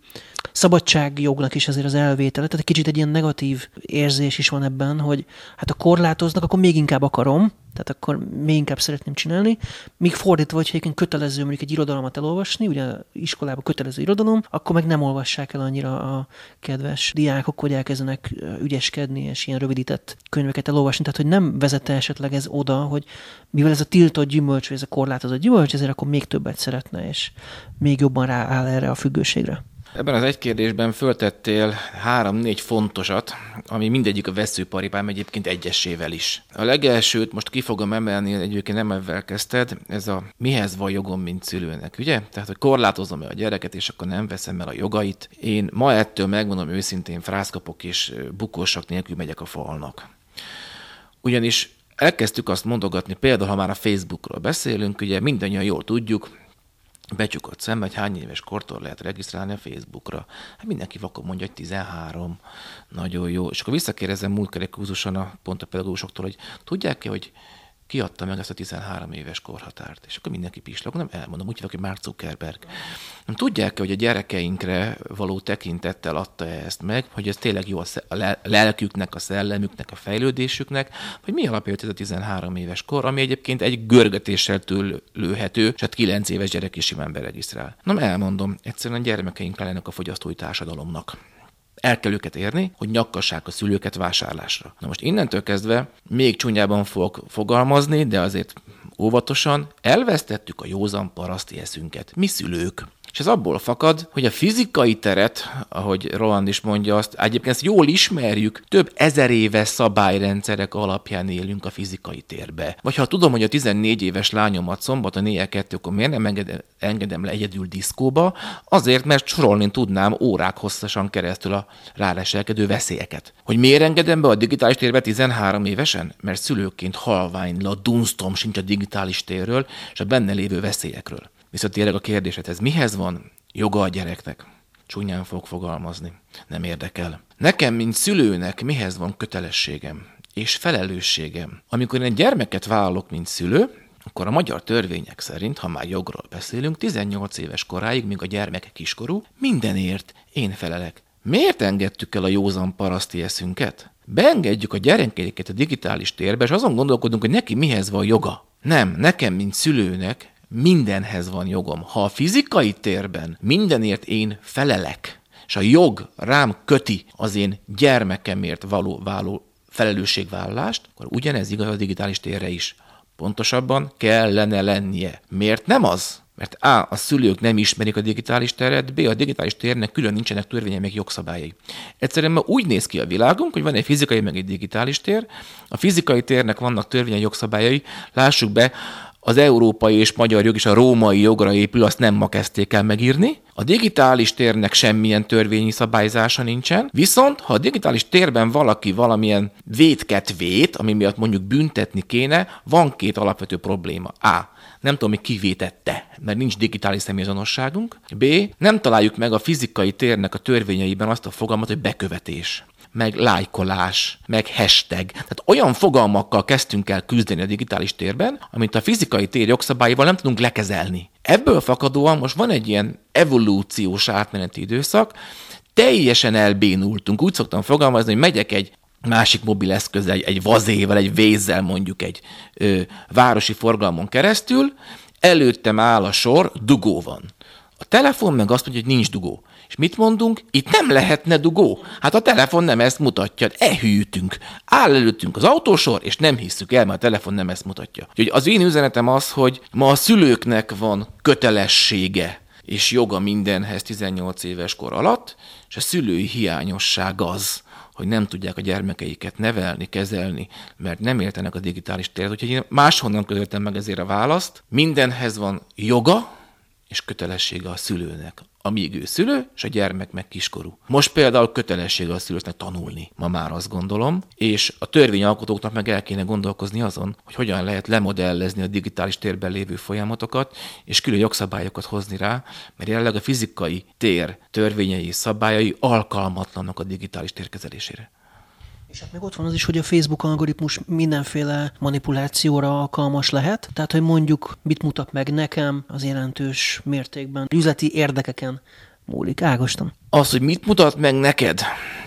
[SPEAKER 2] szabadságjognak is azért az elvétele, tehát egy kicsit egy ilyen negatív érzés is van ebben, hogy hát a korlátoznak, akkor még inkább akarom, tehát akkor még inkább szeretném csinálni. Míg fordítva, hogy egyébként kötelező mondjuk egy irodalmat elolvasni, ugye iskolában kötelező irodalom, akkor meg nem olvassák el annyira a kedves diákok, hogy elkezdenek ügyeskedni és ilyen rövidített könyveket elolvasni. Tehát, hogy nem vezette esetleg ez oda, hogy mivel ez a tiltott gyümölcs, vagy ez a korlátozott gyümölcs, ezért akkor még többet szeretne, és még jobban rááll erre a függőségre.
[SPEAKER 4] Ebben az egy kérdésben föltettél három-négy fontosat, ami mindegyik a veszőparipám egyébként egyesével is. A legelsőt most ki fogom emelni, egyébként nem ebben kezdted, ez a mihez van jogom, mint szülőnek, ugye? Tehát, hogy korlátozom-e a gyereket, és akkor nem veszem el a jogait. Én ma ettől megmondom őszintén, frászkapok és bukósak nélkül megyek a falnak. Ugyanis elkezdtük azt mondogatni, például ha már a Facebookról beszélünk, ugye mindannyian jól tudjuk, becsukott szem, hogy hány éves kortól lehet regisztrálni a Facebookra. Hát mindenki vakon mondja, hogy 13, nagyon jó. És akkor visszakérdezem múltkor egy a pont a pedagógusoktól, hogy tudják-e, hogy kiadta meg ezt a 13 éves korhatárt. És akkor mindenki pislog, nem elmondom, úgy hívják, hogy Mark Zuckerberg. Nem tudják hogy a gyerekeinkre való tekintettel adta -e ezt meg, hogy ez tényleg jó a lelküknek, a szellemüknek, a fejlődésüknek, hogy mi alapja ez a 13 éves kor, ami egyébként egy görgetéssel tőlőhető, és hát 9 éves gyerek is simán beregisztrál. Nem elmondom, egyszerűen a gyermekeink lennek a fogyasztói társadalomnak el kell őket érni, hogy nyakkassák a szülőket vásárlásra. Na most innentől kezdve még csúnyában fogok fogalmazni, de azért óvatosan, elvesztettük a józan paraszti eszünket. Mi szülők. És ez abból fakad, hogy a fizikai teret, ahogy Roland is mondja azt, egyébként ezt jól ismerjük, több ezer éves szabályrendszerek alapján élünk a fizikai térbe. Vagy ha tudom, hogy a 14 éves lányomat szombaton éjjel kettőkor miért nem engedem, engedem le egyedül diszkóba, azért, mert sorolni tudnám órák hosszasan keresztül a ráleselkedő veszélyeket. Hogy miért engedem be a digitális térbe 13 évesen? Mert szülőként halványla dunstom sincs a digitális térről és a benne lévő veszélyekről. Viszont tényleg a kérdésedhez mihez van joga a gyereknek? Csúnyán fog fogalmazni. Nem érdekel. Nekem, mint szülőnek mihez van kötelességem és felelősségem? Amikor én egy gyermeket vállalok, mint szülő, akkor a magyar törvények szerint, ha már jogról beszélünk, 18 éves koráig, míg a gyermek kiskorú, mindenért én felelek. Miért engedtük el a józan paraszti eszünket? Beengedjük a gyerekéket a digitális térbe, és azon gondolkodunk, hogy neki mihez van joga. Nem, nekem, mint szülőnek mindenhez van jogom. Ha a fizikai térben mindenért én felelek, és a jog rám köti az én gyermekemért való, való felelősségvállalást, akkor ugyanez igaz a digitális térre is. Pontosabban kellene lennie. Miért nem az? Mert A. A szülők nem ismerik a digitális teret, B. A digitális térnek külön nincsenek törvénye meg jogszabályai. Egyszerűen ma úgy néz ki a világunk, hogy van egy fizikai meg egy digitális tér. A fizikai térnek vannak törvényei jogszabályai. Lássuk be, az európai és magyar jog és a római jogra épül, azt nem ma kezdték el megírni. A digitális térnek semmilyen törvényi szabályzása nincsen, viszont ha a digitális térben valaki valamilyen vétket vét, ami miatt mondjuk büntetni kéne, van két alapvető probléma. A. Nem tudom, hogy kivétette, mert nincs digitális személyazonosságunk. B. Nem találjuk meg a fizikai térnek a törvényeiben azt a fogalmat, hogy bekövetés meg lájkolás, meg hashtag. Tehát olyan fogalmakkal kezdtünk el küzdeni a digitális térben, amit a fizikai tér jogszabályival nem tudunk lekezelni. Ebből fakadóan most van egy ilyen evolúciós átmeneti időszak, teljesen elbénultunk. Úgy szoktam fogalmazni, hogy megyek egy másik mobileszköz, egy, egy vazével, egy vézzel mondjuk egy ö, városi forgalmon keresztül, előttem áll a sor, dugó van. A telefon meg azt mondja, hogy nincs dugó. És mit mondunk? Itt nem lehetne dugó. Hát a telefon nem ezt mutatja. Ehűtünk. Áll előttünk az autósor, és nem hisszük el, mert a telefon nem ezt mutatja. Úgyhogy az én üzenetem az, hogy ma a szülőknek van kötelessége és joga mindenhez 18 éves kor alatt, és a szülői hiányosság az, hogy nem tudják a gyermekeiket nevelni, kezelni, mert nem értenek a digitális teret. Úgyhogy én máshonnan közöltem meg ezért a választ. Mindenhez van joga és kötelessége a szülőnek amíg ő szülő, és a gyermek meg kiskorú. Most például kötelessége a szülőknek tanulni, ma már azt gondolom, és a törvényalkotóknak meg el kéne gondolkozni azon, hogy hogyan lehet lemodellezni a digitális térben lévő folyamatokat, és külön jogszabályokat hozni rá, mert jelenleg a fizikai tér törvényei és szabályai alkalmatlanok a digitális térkezelésére.
[SPEAKER 2] És hát még ott van az is, hogy a Facebook algoritmus mindenféle manipulációra alkalmas lehet, tehát hogy mondjuk mit mutat meg nekem, az jelentős mértékben üzleti érdekeken múlik. Ágoston.
[SPEAKER 4] Az, hogy mit mutat meg neked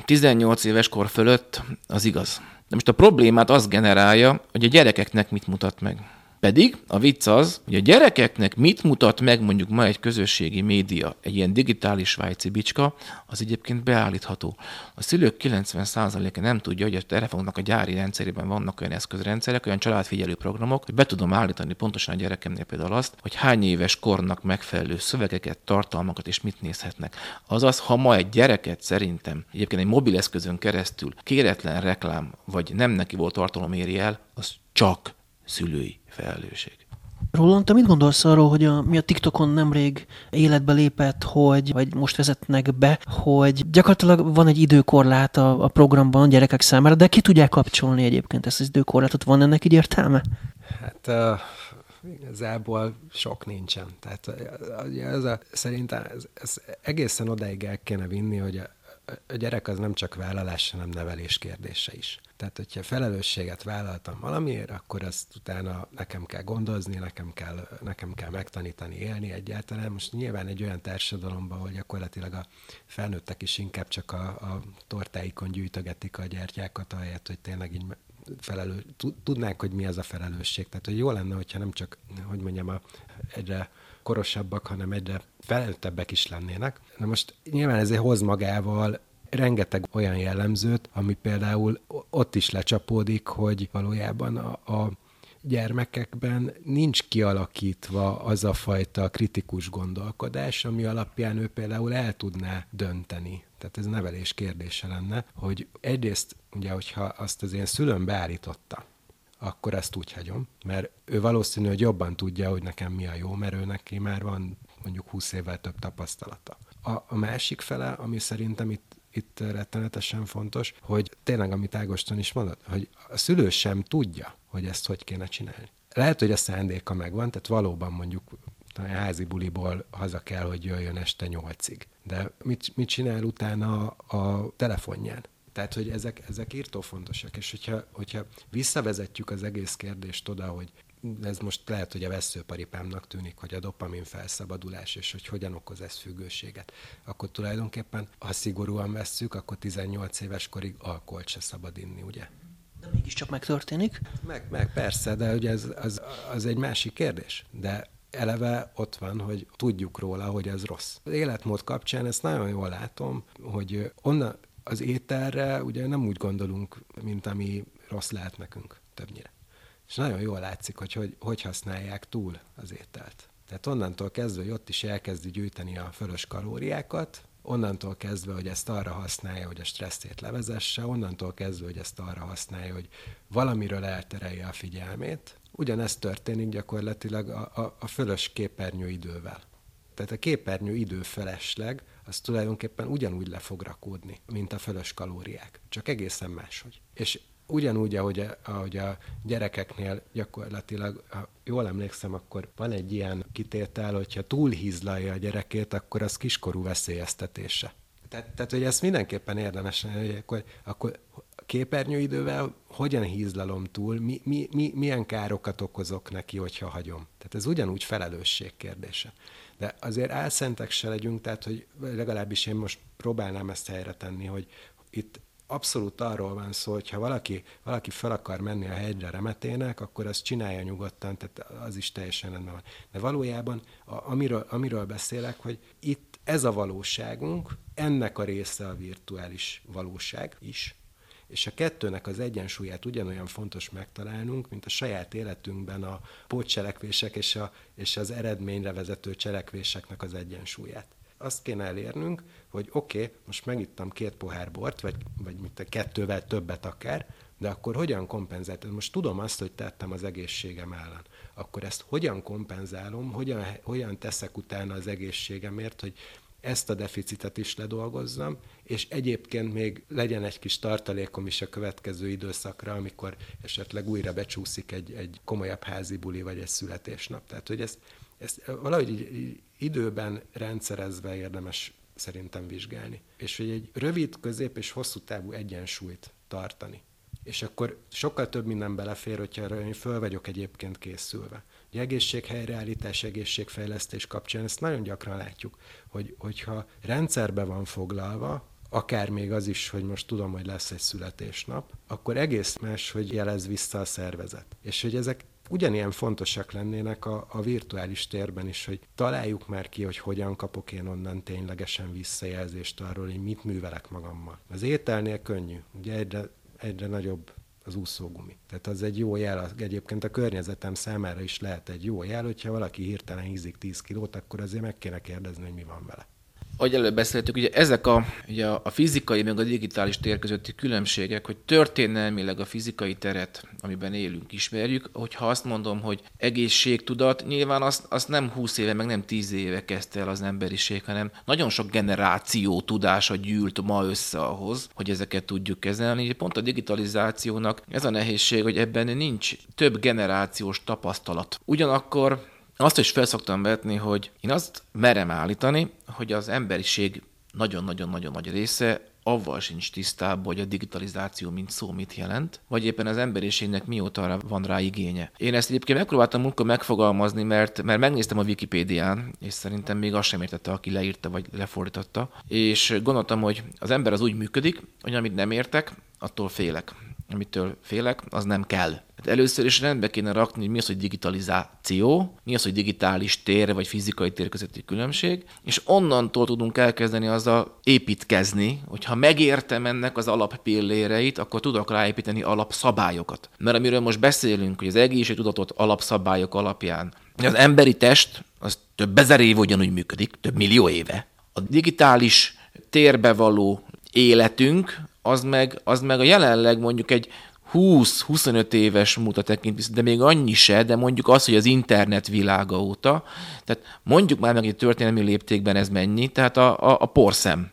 [SPEAKER 4] 18 éves kor fölött, az igaz. De most a problémát az generálja, hogy a gyerekeknek mit mutat meg. Pedig a vicc az, hogy a gyerekeknek mit mutat meg mondjuk ma egy közösségi média, egy ilyen digitális svájci bicska, az egyébként beállítható. A szülők 90%-a nem tudja, hogy a telefonnak a gyári rendszerében vannak olyan eszközrendszerek, olyan családfigyelő programok, hogy be tudom állítani pontosan a gyerekemnél például azt, hogy hány éves kornak megfelelő szövegeket, tartalmakat és mit nézhetnek. Azaz, ha ma egy gyereket szerintem egyébként egy mobileszközön keresztül kéretlen reklám vagy nem neki volt tartalom éri el, az csak szülői felelősség.
[SPEAKER 2] Roland, te mit gondolsz arról, hogy a, mi a TikTokon nemrég életbe lépett, hogy, vagy most vezetnek be, hogy gyakorlatilag van egy időkorlát a, a programban a gyerekek számára, de ki tudják kapcsolni egyébként ezt az időkorlátot? Van ennek így értelme?
[SPEAKER 3] Hát uh, igazából sok nincsen. Tehát ez a, szerintem ez, ez egészen odáig el kéne vinni, hogy a, a gyerek az nem csak vállalás, hanem nevelés kérdése is. Tehát, hogyha felelősséget vállaltam valamiért, akkor azt utána nekem kell gondozni, nekem kell, nekem kell megtanítani élni egyáltalán. Most nyilván egy olyan társadalomban, hogy gyakorlatilag a felnőttek is inkább csak a, a tortáikon gyűjtögetik a gyertyákat, ahelyett, hogy tényleg így felelő, tudnák, hogy mi az a felelősség. Tehát, hogy jó lenne, hogyha nem csak, hogy mondjam, a, egyre korosabbak, hanem egyre felelőttebbek is lennének. Na most nyilván ezért hoz magával rengeteg olyan jellemzőt, ami például ott is lecsapódik, hogy valójában a, a gyermekekben nincs kialakítva az a fajta kritikus gondolkodás, ami alapján ő például el tudná dönteni. Tehát ez nevelés kérdése lenne, hogy egyrészt, ugye, hogyha azt az én szülőm beállította, akkor ezt úgy hagyom, mert ő valószínű, hogy jobban tudja, hogy nekem mi a jó, mert ő neki már van mondjuk 20 évvel több tapasztalata. A, a másik fele, ami szerintem itt itt rettenetesen fontos, hogy tényleg, amit Ágoston is mondott, hogy a szülő sem tudja, hogy ezt hogy kéne csinálni. Lehet, hogy a szándéka megvan, tehát valóban mondjuk a házi buliból haza kell, hogy jöjjön este nyolcig. De mit, mit csinál utána a telefonján? Tehát, hogy ezek, ezek írtó fontosak, és hogyha, hogyha visszavezetjük az egész kérdést oda, hogy ez most lehet, hogy a veszőparipámnak tűnik, hogy a dopamin felszabadulás, és hogy hogyan okoz ez függőséget. Akkor tulajdonképpen, ha szigorúan vesszük, akkor 18 éves korig alkoholt se szabad inni, ugye?
[SPEAKER 2] De mégiscsak megtörténik.
[SPEAKER 3] Meg, meg persze, de ugye ez, az, az egy másik kérdés. De eleve ott van, hogy tudjuk róla, hogy ez rossz. Az életmód kapcsán ezt nagyon jól látom, hogy onnan az ételre ugye nem úgy gondolunk, mint ami rossz lehet nekünk többnyire. És nagyon jól látszik, hogy, hogy hogy használják túl az ételt. Tehát onnantól kezdve, hogy ott is elkezdi gyűjteni a fölös kalóriákat, onnantól kezdve, hogy ezt arra használja, hogy a stresszét levezesse, onnantól kezdve, hogy ezt arra használja, hogy valamiről elterelje a figyelmét, ugyanezt történik gyakorlatilag a, a, a fölös képernyő idővel. Tehát a képernyő idő felesleg, az tulajdonképpen ugyanúgy le fog rakódni, mint a fölös kalóriák. Csak egészen máshogy. És ugyanúgy, ahogy a, ahogy a gyerekeknél gyakorlatilag, ha jól emlékszem, akkor van egy ilyen kitétel, hogyha túlhízlalja a gyerekét, akkor az kiskorú veszélyeztetése. Tehát, tehát hogy ezt mindenképpen érdemes, hogy akkor, akkor képernyőidővel hogyan hízlalom túl, mi, mi, mi, milyen károkat okozok neki, hogyha hagyom. Tehát ez ugyanúgy felelősség kérdése. De azért álszentek se legyünk, tehát hogy legalábbis én most próbálnám ezt helyre tenni, hogy itt abszolút arról van szó, hogy ha valaki, valaki fel akar menni a hegyre remetének, akkor azt csinálja nyugodtan, tehát az is teljesen rendben van. De valójában, a, amiről, amiről beszélek, hogy itt ez a valóságunk, ennek a része a virtuális valóság is, és a kettőnek az egyensúlyát ugyanolyan fontos megtalálnunk, mint a saját életünkben a pótcselekvések és, a, és az eredményre vezető cselekvéseknek az egyensúlyát. Azt kéne elérnünk, hogy oké, okay, most megittam két pohár bort, vagy, vagy mit, kettővel többet akár, de akkor hogyan kompenzáltam? Most tudom azt, hogy tettem az egészségem ellen. Akkor ezt hogyan kompenzálom, hogyan, hogyan teszek utána az egészségemért, hogy ezt a deficitet is ledolgozzam, és egyébként még legyen egy kis tartalékom is a következő időszakra, amikor esetleg újra becsúszik egy, egy komolyabb házi buli vagy egy születésnap. Tehát, hogy ezt, ezt valahogy időben rendszerezve érdemes szerintem vizsgálni. És hogy egy rövid, közép és hosszú távú egyensúlyt tartani. És akkor sokkal több minden belefér, hogyha én föl vagyok egyébként készülve. Egy egészséghelyreállítás, egészségfejlesztés kapcsán ezt nagyon gyakran látjuk, hogy, hogyha rendszerbe van foglalva, akár még az is, hogy most tudom, hogy lesz egy születésnap, akkor egész más, hogy jelez vissza a szervezet. És hogy ezek ugyanilyen fontosak lennének a, a virtuális térben is, hogy találjuk már ki, hogy hogyan kapok én onnan ténylegesen visszajelzést arról, hogy mit művelek magammal. Az ételnél könnyű, ugye egyre, egyre nagyobb az úszógumi. Tehát az egy jó jel, egyébként a környezetem számára is lehet egy jó jel, hogyha valaki hirtelen hízik 10 kilót, akkor azért meg kéne kérdezni, hogy mi van vele
[SPEAKER 4] ahogy előbb beszéltük, ugye ezek a, ugye a fizikai meg a digitális tér közötti különbségek, hogy történelmileg a fizikai teret, amiben élünk, ismerjük, hogyha azt mondom, hogy egészségtudat, nyilván azt, azt nem 20 éve, meg nem 10 éve kezdte el az emberiség, hanem nagyon sok generáció tudása gyűlt ma össze ahhoz, hogy ezeket tudjuk kezelni. Pont a digitalizációnak ez a nehézség, hogy ebben nincs több generációs tapasztalat. Ugyanakkor azt is felszoktam vetni, hogy én azt merem állítani, hogy az emberiség nagyon-nagyon-nagyon nagy része avval sincs tisztában, hogy a digitalizáció mint szó mit jelent, vagy éppen az emberiségnek mióta van rá igénye. Én ezt egyébként megpróbáltam munkor megfogalmazni, mert, mert megnéztem a Wikipédián, és szerintem még azt sem értette, aki leírta vagy lefordította, és gondoltam, hogy az ember az úgy működik, hogy amit nem értek, attól félek. Amitől félek, az nem kell. Először is rendbe kéne rakni, hogy mi az, hogy digitalizáció, mi az, hogy digitális tér vagy fizikai tér közötti különbség, és onnantól tudunk elkezdeni azzal építkezni, hogyha megértem ennek az alappilléreit, akkor tudok ráépíteni alapszabályokat. Mert amiről most beszélünk, hogy az egészségtudatot alapszabályok alapján, az emberi test az több ezer év ugyanúgy működik, több millió éve. A digitális térbe való életünk, az meg, az meg a jelenleg mondjuk egy 20-25 éves múlta tekint de még annyi se, de mondjuk az, hogy az internet világa óta, tehát mondjuk már meg egy történelmi léptékben ez mennyi, tehát a, a, a porszem.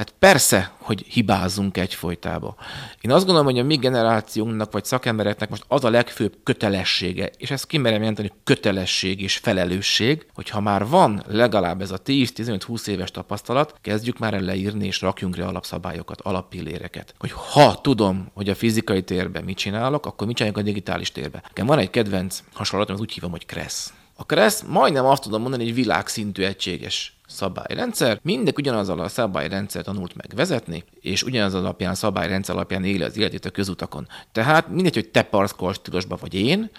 [SPEAKER 4] Tehát persze, hogy hibázunk egyfolytába. Én azt gondolom, hogy a mi generációnknak vagy szakembereknek most az a legfőbb kötelessége, és ezt kimerem jelenteni, kötelesség és felelősség, hogy ha már van legalább ez a 10-15-20 éves tapasztalat, kezdjük már el leírni és rakjunk rá alapszabályokat, alappilléreket. Hogy ha tudom, hogy a fizikai térben mit csinálok, akkor mit csináljunk a digitális térben. Nekem van egy kedvenc hasonlatom, az úgy hívom, hogy Kressz. A Kressz majdnem azt tudom mondani, hogy világszintű egységes szabályrendszer. Mindenki ugyanazzal a szabályrendszer tanult meg vezetni, és ugyanaz alapján, szabályrendszer alapján éli az életét a közutakon. Tehát mindegy, hogy te parkolsz tilosba vagy én,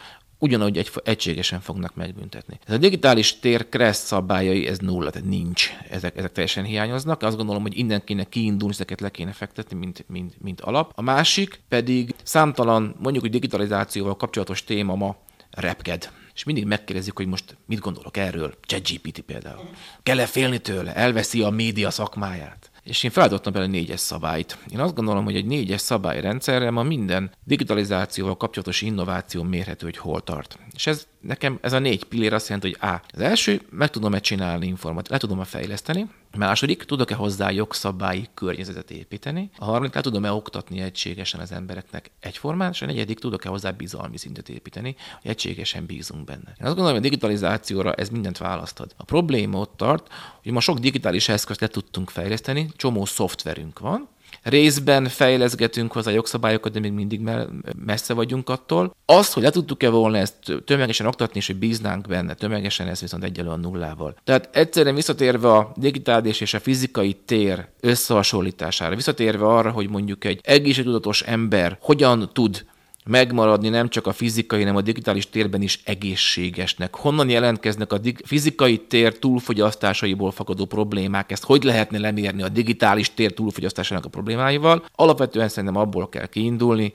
[SPEAKER 4] ugyanúgy egy, egységesen fognak megbüntetni. Ez a digitális tér kereszt szabályai, ez nulla, tehát nincs. Ezek, ezek teljesen hiányoznak. Azt gondolom, hogy innen kéne kiindulni, ezeket le kéne fektetni, mint, mint, mint alap. A másik pedig számtalan, mondjuk, hogy digitalizációval kapcsolatos téma ma repked és mindig megkérdezik, hogy most mit gondolok erről, ChatGPT például. Kell-e félni tőle? Elveszi a média szakmáját? és én feladottam bele négyes szabályt. Én azt gondolom, hogy egy négyes szabályrendszerre ma minden digitalizációval kapcsolatos innováció mérhető, hogy hol tart. És ez nekem ez a négy pillér azt jelenti, hogy A. Az első, meg tudom-e csinálni informat, le tudom-e fejleszteni. Második, tudok-e hozzá jogszabályi környezetet építeni. A harmadik, le tudom-e oktatni egységesen az embereknek egyformán, és a negyedik, tudok-e hozzá bizalmi szintet építeni, hogy egységesen bízunk benne. Én azt gondolom, hogy a digitalizációra ez mindent választod. A probléma ott tart, hogy ma sok digitális eszközt le tudtunk fejleszteni, csomó szoftverünk van, részben fejleszgetünk hozzá jogszabályokat, de még mindig messze vagyunk attól. Azt, hogy le tudtuk-e volna ezt tömegesen oktatni, és hogy bíznánk benne tömegesen, ez viszont egyelően nullával. Tehát egyszerűen visszatérve a digitális és a fizikai tér összehasonlítására, visszatérve arra, hogy mondjuk egy egészségtudatos ember hogyan tud megmaradni nem csak a fizikai, hanem a digitális térben is egészségesnek. Honnan jelentkeznek a dig- fizikai tér túlfogyasztásaiból fakadó problémák? Ezt hogy lehetne lemérni a digitális tér túlfogyasztásának a problémáival? Alapvetően szerintem abból kell kiindulni,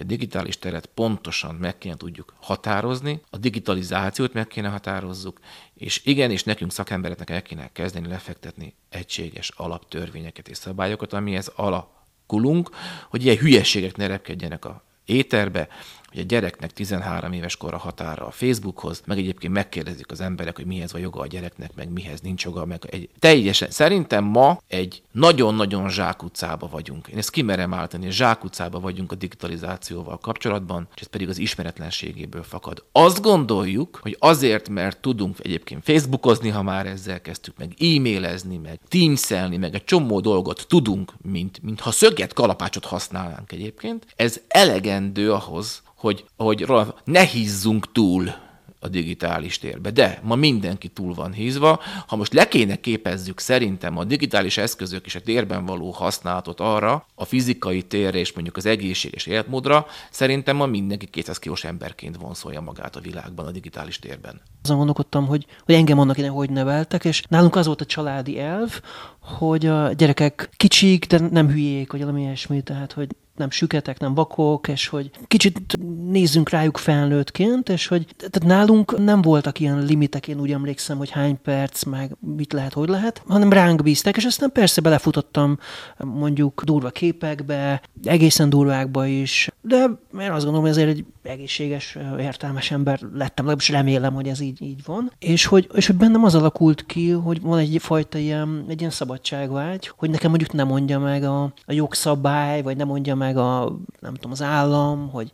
[SPEAKER 4] a digitális teret pontosan meg kéne tudjuk határozni, a digitalizációt meg kéne határozzuk, és igenis nekünk szakembereknek el kéne kezdeni lefektetni egységes alaptörvényeket és szabályokat, amihez alakulunk, hogy ilyen hülyeségek ne repkedjenek a éterbe, hogy a gyereknek 13 éves korra határa a Facebookhoz, meg egyébként megkérdezik az emberek, hogy mihez van joga a gyereknek, meg mihez nincs joga, meg egy teljesen. Szerintem ma egy nagyon-nagyon zsákutcába vagyunk. Én ezt kimerem állítani, zsákutcába vagyunk a digitalizációval kapcsolatban, és ez pedig az ismeretlenségéből fakad. Azt gondoljuk, hogy azért, mert tudunk egyébként Facebookozni, ha már ezzel kezdtük, meg e-mailezni, meg teamselni, meg egy csomó dolgot tudunk, mint, mint ha szöget kalapácsot használnánk egyébként, ez elegendő ahhoz, hogy, hogy ne hízzunk túl a digitális térbe. De ma mindenki túl van hízva. Ha most le kéne képezzük szerintem a digitális eszközök és a térben való használatot arra, a fizikai térre és mondjuk az egészséges életmódra, szerintem ma mindenki 200 kilós emberként vonszolja magát a világban, a digitális térben.
[SPEAKER 2] Azon gondolkodtam, hogy, hogy engem annak ide hogy neveltek, és nálunk az volt a családi elv, hogy a gyerekek kicsik, de nem hülyék, vagy valami ilyesmi, tehát hogy nem süketek, nem vakok, és hogy kicsit nézzünk rájuk felnőttként, és hogy tehát nálunk nem voltak ilyen limitek, én úgy emlékszem, hogy hány perc, meg mit lehet, hogy lehet, hanem ránk bíztek, és aztán persze belefutottam mondjuk durva képekbe, egészen durvákba is, de én azt gondolom, hogy ezért egy egészséges, értelmes ember lettem, legalábbis remélem, hogy ez így, így van. És hogy, és hogy bennem az alakult ki, hogy van egy fajta ilyen, egy ilyen szabadságvágy, hogy nekem mondjuk nem mondja meg a, a jogszabály, vagy nem mondja meg a, nem tudom, az állam, hogy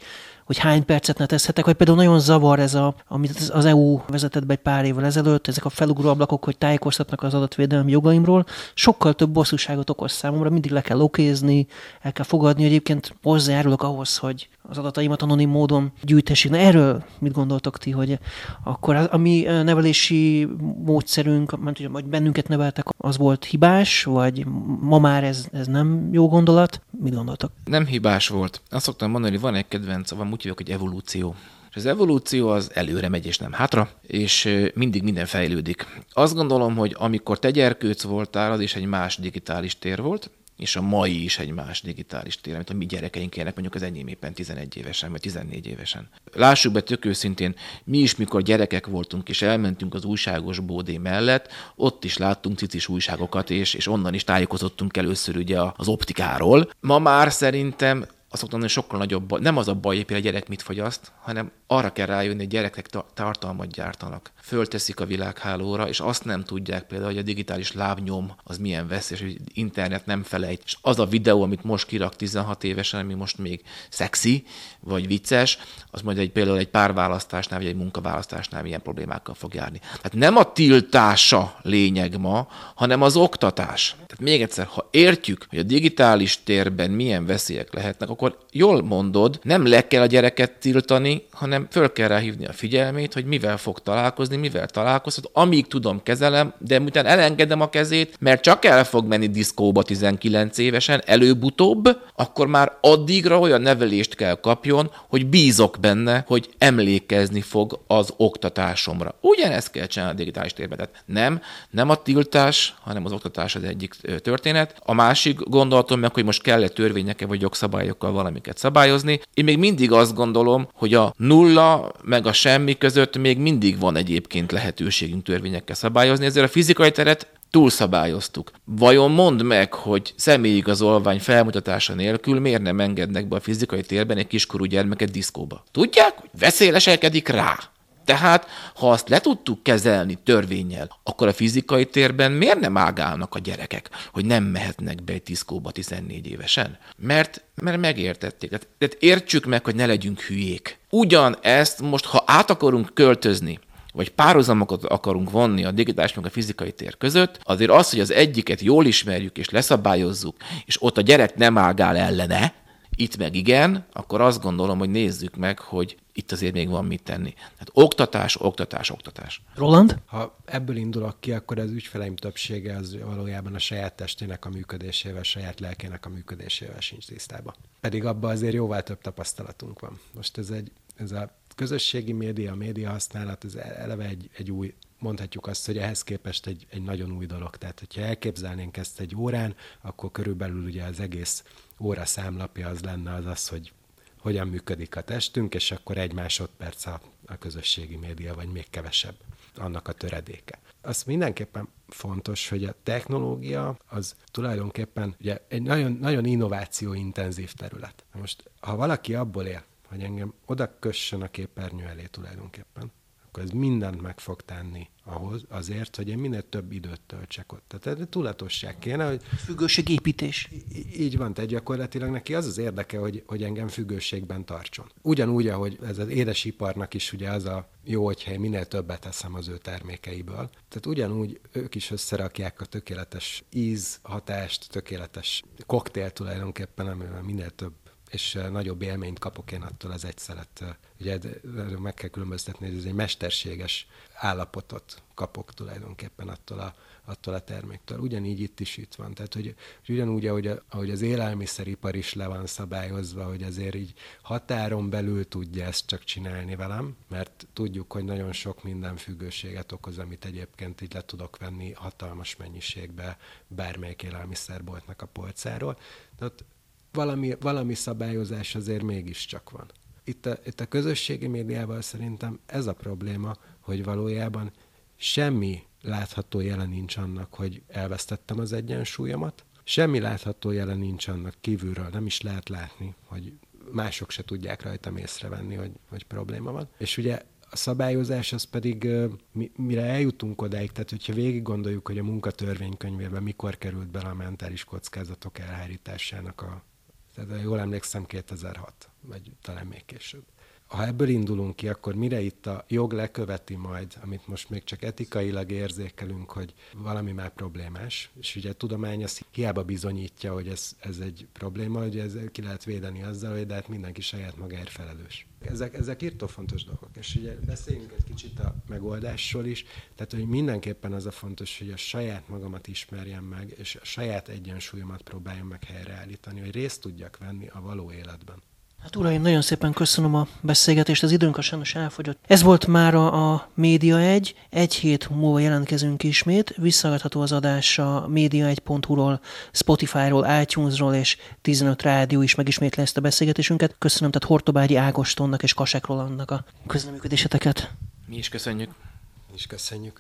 [SPEAKER 2] hogy hány percet ne teszhetek, vagy például nagyon zavar ez, a, amit az EU vezetett be egy pár évvel ezelőtt, ezek a felugró ablakok, hogy tájékoztatnak az adatvédelmi jogaimról, sokkal több bosszúságot okoz számomra, mindig le kell okézni, el kell fogadni, hogy egyébként hozzájárulok ahhoz, hogy az adataimat anonim módon gyűjtessék. Na erről mit gondoltok ti, hogy akkor az, a mi nevelési módszerünk, mert hogy bennünket neveltek, az volt hibás, vagy ma már ez, ez nem jó gondolat? Mit gondoltok?
[SPEAKER 4] Nem hibás volt. Azt szoktam mondani, hogy van egy kedvenc, van úgy hívjuk, hogy evolúció. És az evolúció az előre megy és nem hátra, és mindig minden fejlődik. Azt gondolom, hogy amikor te gyerkőc voltál, az is egy más digitális tér volt, és a mai is egy más digitális tér, amit a mi gyerekeink élnek, mondjuk az enyém éppen 11 évesen, vagy 14 évesen. Lássuk be tök őszintén, mi is, mikor gyerekek voltunk, és elmentünk az újságos bódé mellett, ott is láttunk cicis újságokat, és, és onnan is tájékozottunk először ugye az optikáról. Ma már szerintem szoktam hogy sokkal nagyobb. Nem az a baj, hogy a gyerek mit fogyaszt, hanem arra kell rájönni, hogy gyerekek tartalmat gyártanak. Fölteszik a világhálóra, és azt nem tudják például, hogy a digitális lábnyom az milyen veszélyes, hogy internet nem felejt. És az a videó, amit most kirak 16 évesen, ami most még szexi, vagy vicces, az majd egy, például egy párválasztásnál, vagy egy munkaválasztásnál milyen problémákkal fog járni. Tehát nem a tiltása lényeg ma, hanem az oktatás. Tehát még egyszer, ha értjük, hogy a digitális térben milyen veszélyek lehetnek, akkor jól mondod, nem le kell a gyereket tiltani, hanem föl kell rá hívni a figyelmét, hogy mivel fog találkozni, mivel találkozhat, amíg tudom, kezelem, de miután elengedem a kezét, mert csak el fog menni diszkóba 19 évesen, előbb-utóbb, akkor már addigra olyan nevelést kell kapjon, hogy bízok benne, hogy emlékezni fog az oktatásomra. Ugyanezt kell csinálni a digitális térben. Tehát nem, nem a tiltás, hanem az oktatás az egyik történet. A másik gondolatom meg, hogy most kell-e törvényekkel vagy jogszabályokkal valamiket szabályozni. Én még mindig azt gondolom, hogy a nulla meg a semmi között még mindig van egyébként lehetőségünk törvényekkel szabályozni, ezért a fizikai teret túlszabályoztuk. Vajon mondd meg, hogy személyigazolvány felmutatása nélkül miért nem engednek be a fizikai térben egy kiskorú gyermeket diszkóba? Tudják, hogy veszélyleselkedik rá. Tehát, ha azt le tudtuk kezelni törvényel, akkor a fizikai térben miért nem ágálnak a gyerekek, hogy nem mehetnek be egy diszkóba 14 évesen? Mert, mert megértették. Tehát, tehát értsük meg, hogy ne legyünk hülyék. Ugyan ezt most, ha át akarunk költözni vagy párhuzamokat akarunk vonni a digitális meg a fizikai tér között, azért az, hogy az egyiket jól ismerjük és leszabályozzuk, és ott a gyerek nem ágál ellene, itt meg igen, akkor azt gondolom, hogy nézzük meg, hogy itt azért még van mit tenni. Tehát oktatás, oktatás, oktatás.
[SPEAKER 2] Roland?
[SPEAKER 3] Ha ebből indulok ki, akkor az ügyfeleim többsége az valójában a saját testének a működésével, a saját lelkének a működésével sincs tisztában. Pedig abban azért jóval több tapasztalatunk van. Most ez, egy, ez a közösségi média, a média használat, ez eleve egy, egy új, mondhatjuk azt, hogy ehhez képest egy, egy nagyon új dolog. Tehát, hogyha elképzelnénk ezt egy órán, akkor körülbelül ugye az egész óra számlapja az lenne az az, hogy hogyan működik a testünk, és akkor egy másodperc a, a közösségi média, vagy még kevesebb annak a töredéke. Az mindenképpen fontos, hogy a technológia az tulajdonképpen ugye egy nagyon, nagyon innovációintenzív terület. Most, ha valaki abból él, hogy engem oda kössön a képernyő elé tulajdonképpen, akkor ez mindent meg fog tenni ahhoz, azért, hogy én minél több időt töltsek ott. Tehát ez tudatosság kéne, hogy...
[SPEAKER 2] Függőségépítés.
[SPEAKER 3] Így van, tehát gyakorlatilag neki az az érdeke, hogy, hogy engem függőségben tartson. Ugyanúgy, ahogy ez az édesiparnak is ugye az a jó, hogyha én minél többet teszem az ő termékeiből. Tehát ugyanúgy ők is összerakják a tökéletes íz, hatást, tökéletes koktél tulajdonképpen, amivel minél több és nagyobb élményt kapok én attól az egyszelet. Ugye meg kell különböztetni, hogy ez egy mesterséges állapotot kapok tulajdonképpen attól a, attól a terméktől. Ugyanígy itt is itt van. Tehát, hogy, hogy ugyanúgy, ahogy, a, ahogy az élelmiszeripar is le van szabályozva, hogy azért így határon belül tudja ezt csak csinálni velem, mert tudjuk, hogy nagyon sok minden függőséget okoz, amit egyébként így le tudok venni hatalmas mennyiségbe bármelyik élelmiszerboltnak a polcáról. Tehát valami, valami szabályozás azért mégiscsak van. Itt a, itt a közösségi médiával szerintem ez a probléma, hogy valójában semmi látható jelen nincs annak, hogy elvesztettem az egyensúlyomat, semmi látható jelen nincs annak kívülről, nem is lehet látni, hogy mások se tudják rajtam észrevenni, hogy, hogy probléma van. És ugye a szabályozás az pedig, mire eljutunk odáig, tehát hogyha végig gondoljuk, hogy a munkatörvénykönyvében mikor került bele a mentális kockázatok elhárításának a tehát jól emlékszem 2006, vagy talán még később. Ha ebből indulunk ki, akkor mire itt a jog leköveti majd, amit most még csak etikailag érzékelünk, hogy valami már problémás, és ugye a tudomány azt hiába bizonyítja, hogy ez, ez egy probléma, hogy ez ki lehet védeni azzal, hogy de hát mindenki saját magáért felelős. Ezek, ezek írtó fontos dolgok, és ugye beszéljünk egy kicsit a megoldásról is, tehát hogy mindenképpen az a fontos, hogy a saját magamat ismerjem meg, és a saját egyensúlyomat próbáljam meg helyreállítani, hogy részt tudjak venni a való életben.
[SPEAKER 2] Hát uraim, nagyon szépen köszönöm a beszélgetést, az időnk a sajnos elfogyott. Ez volt már a, a Média 1, egy hét múlva jelentkezünk ismét, visszaadható az adás a média1.hu-ról, Spotify-ról, iTunes-ról és 15 rádió is megismétli ezt a beszélgetésünket. Köszönöm tehát Hortobágyi Ágostonnak és Kasek Rolandnak a közleműködéseteket.
[SPEAKER 4] Mi is köszönjük.
[SPEAKER 3] Mi is köszönjük.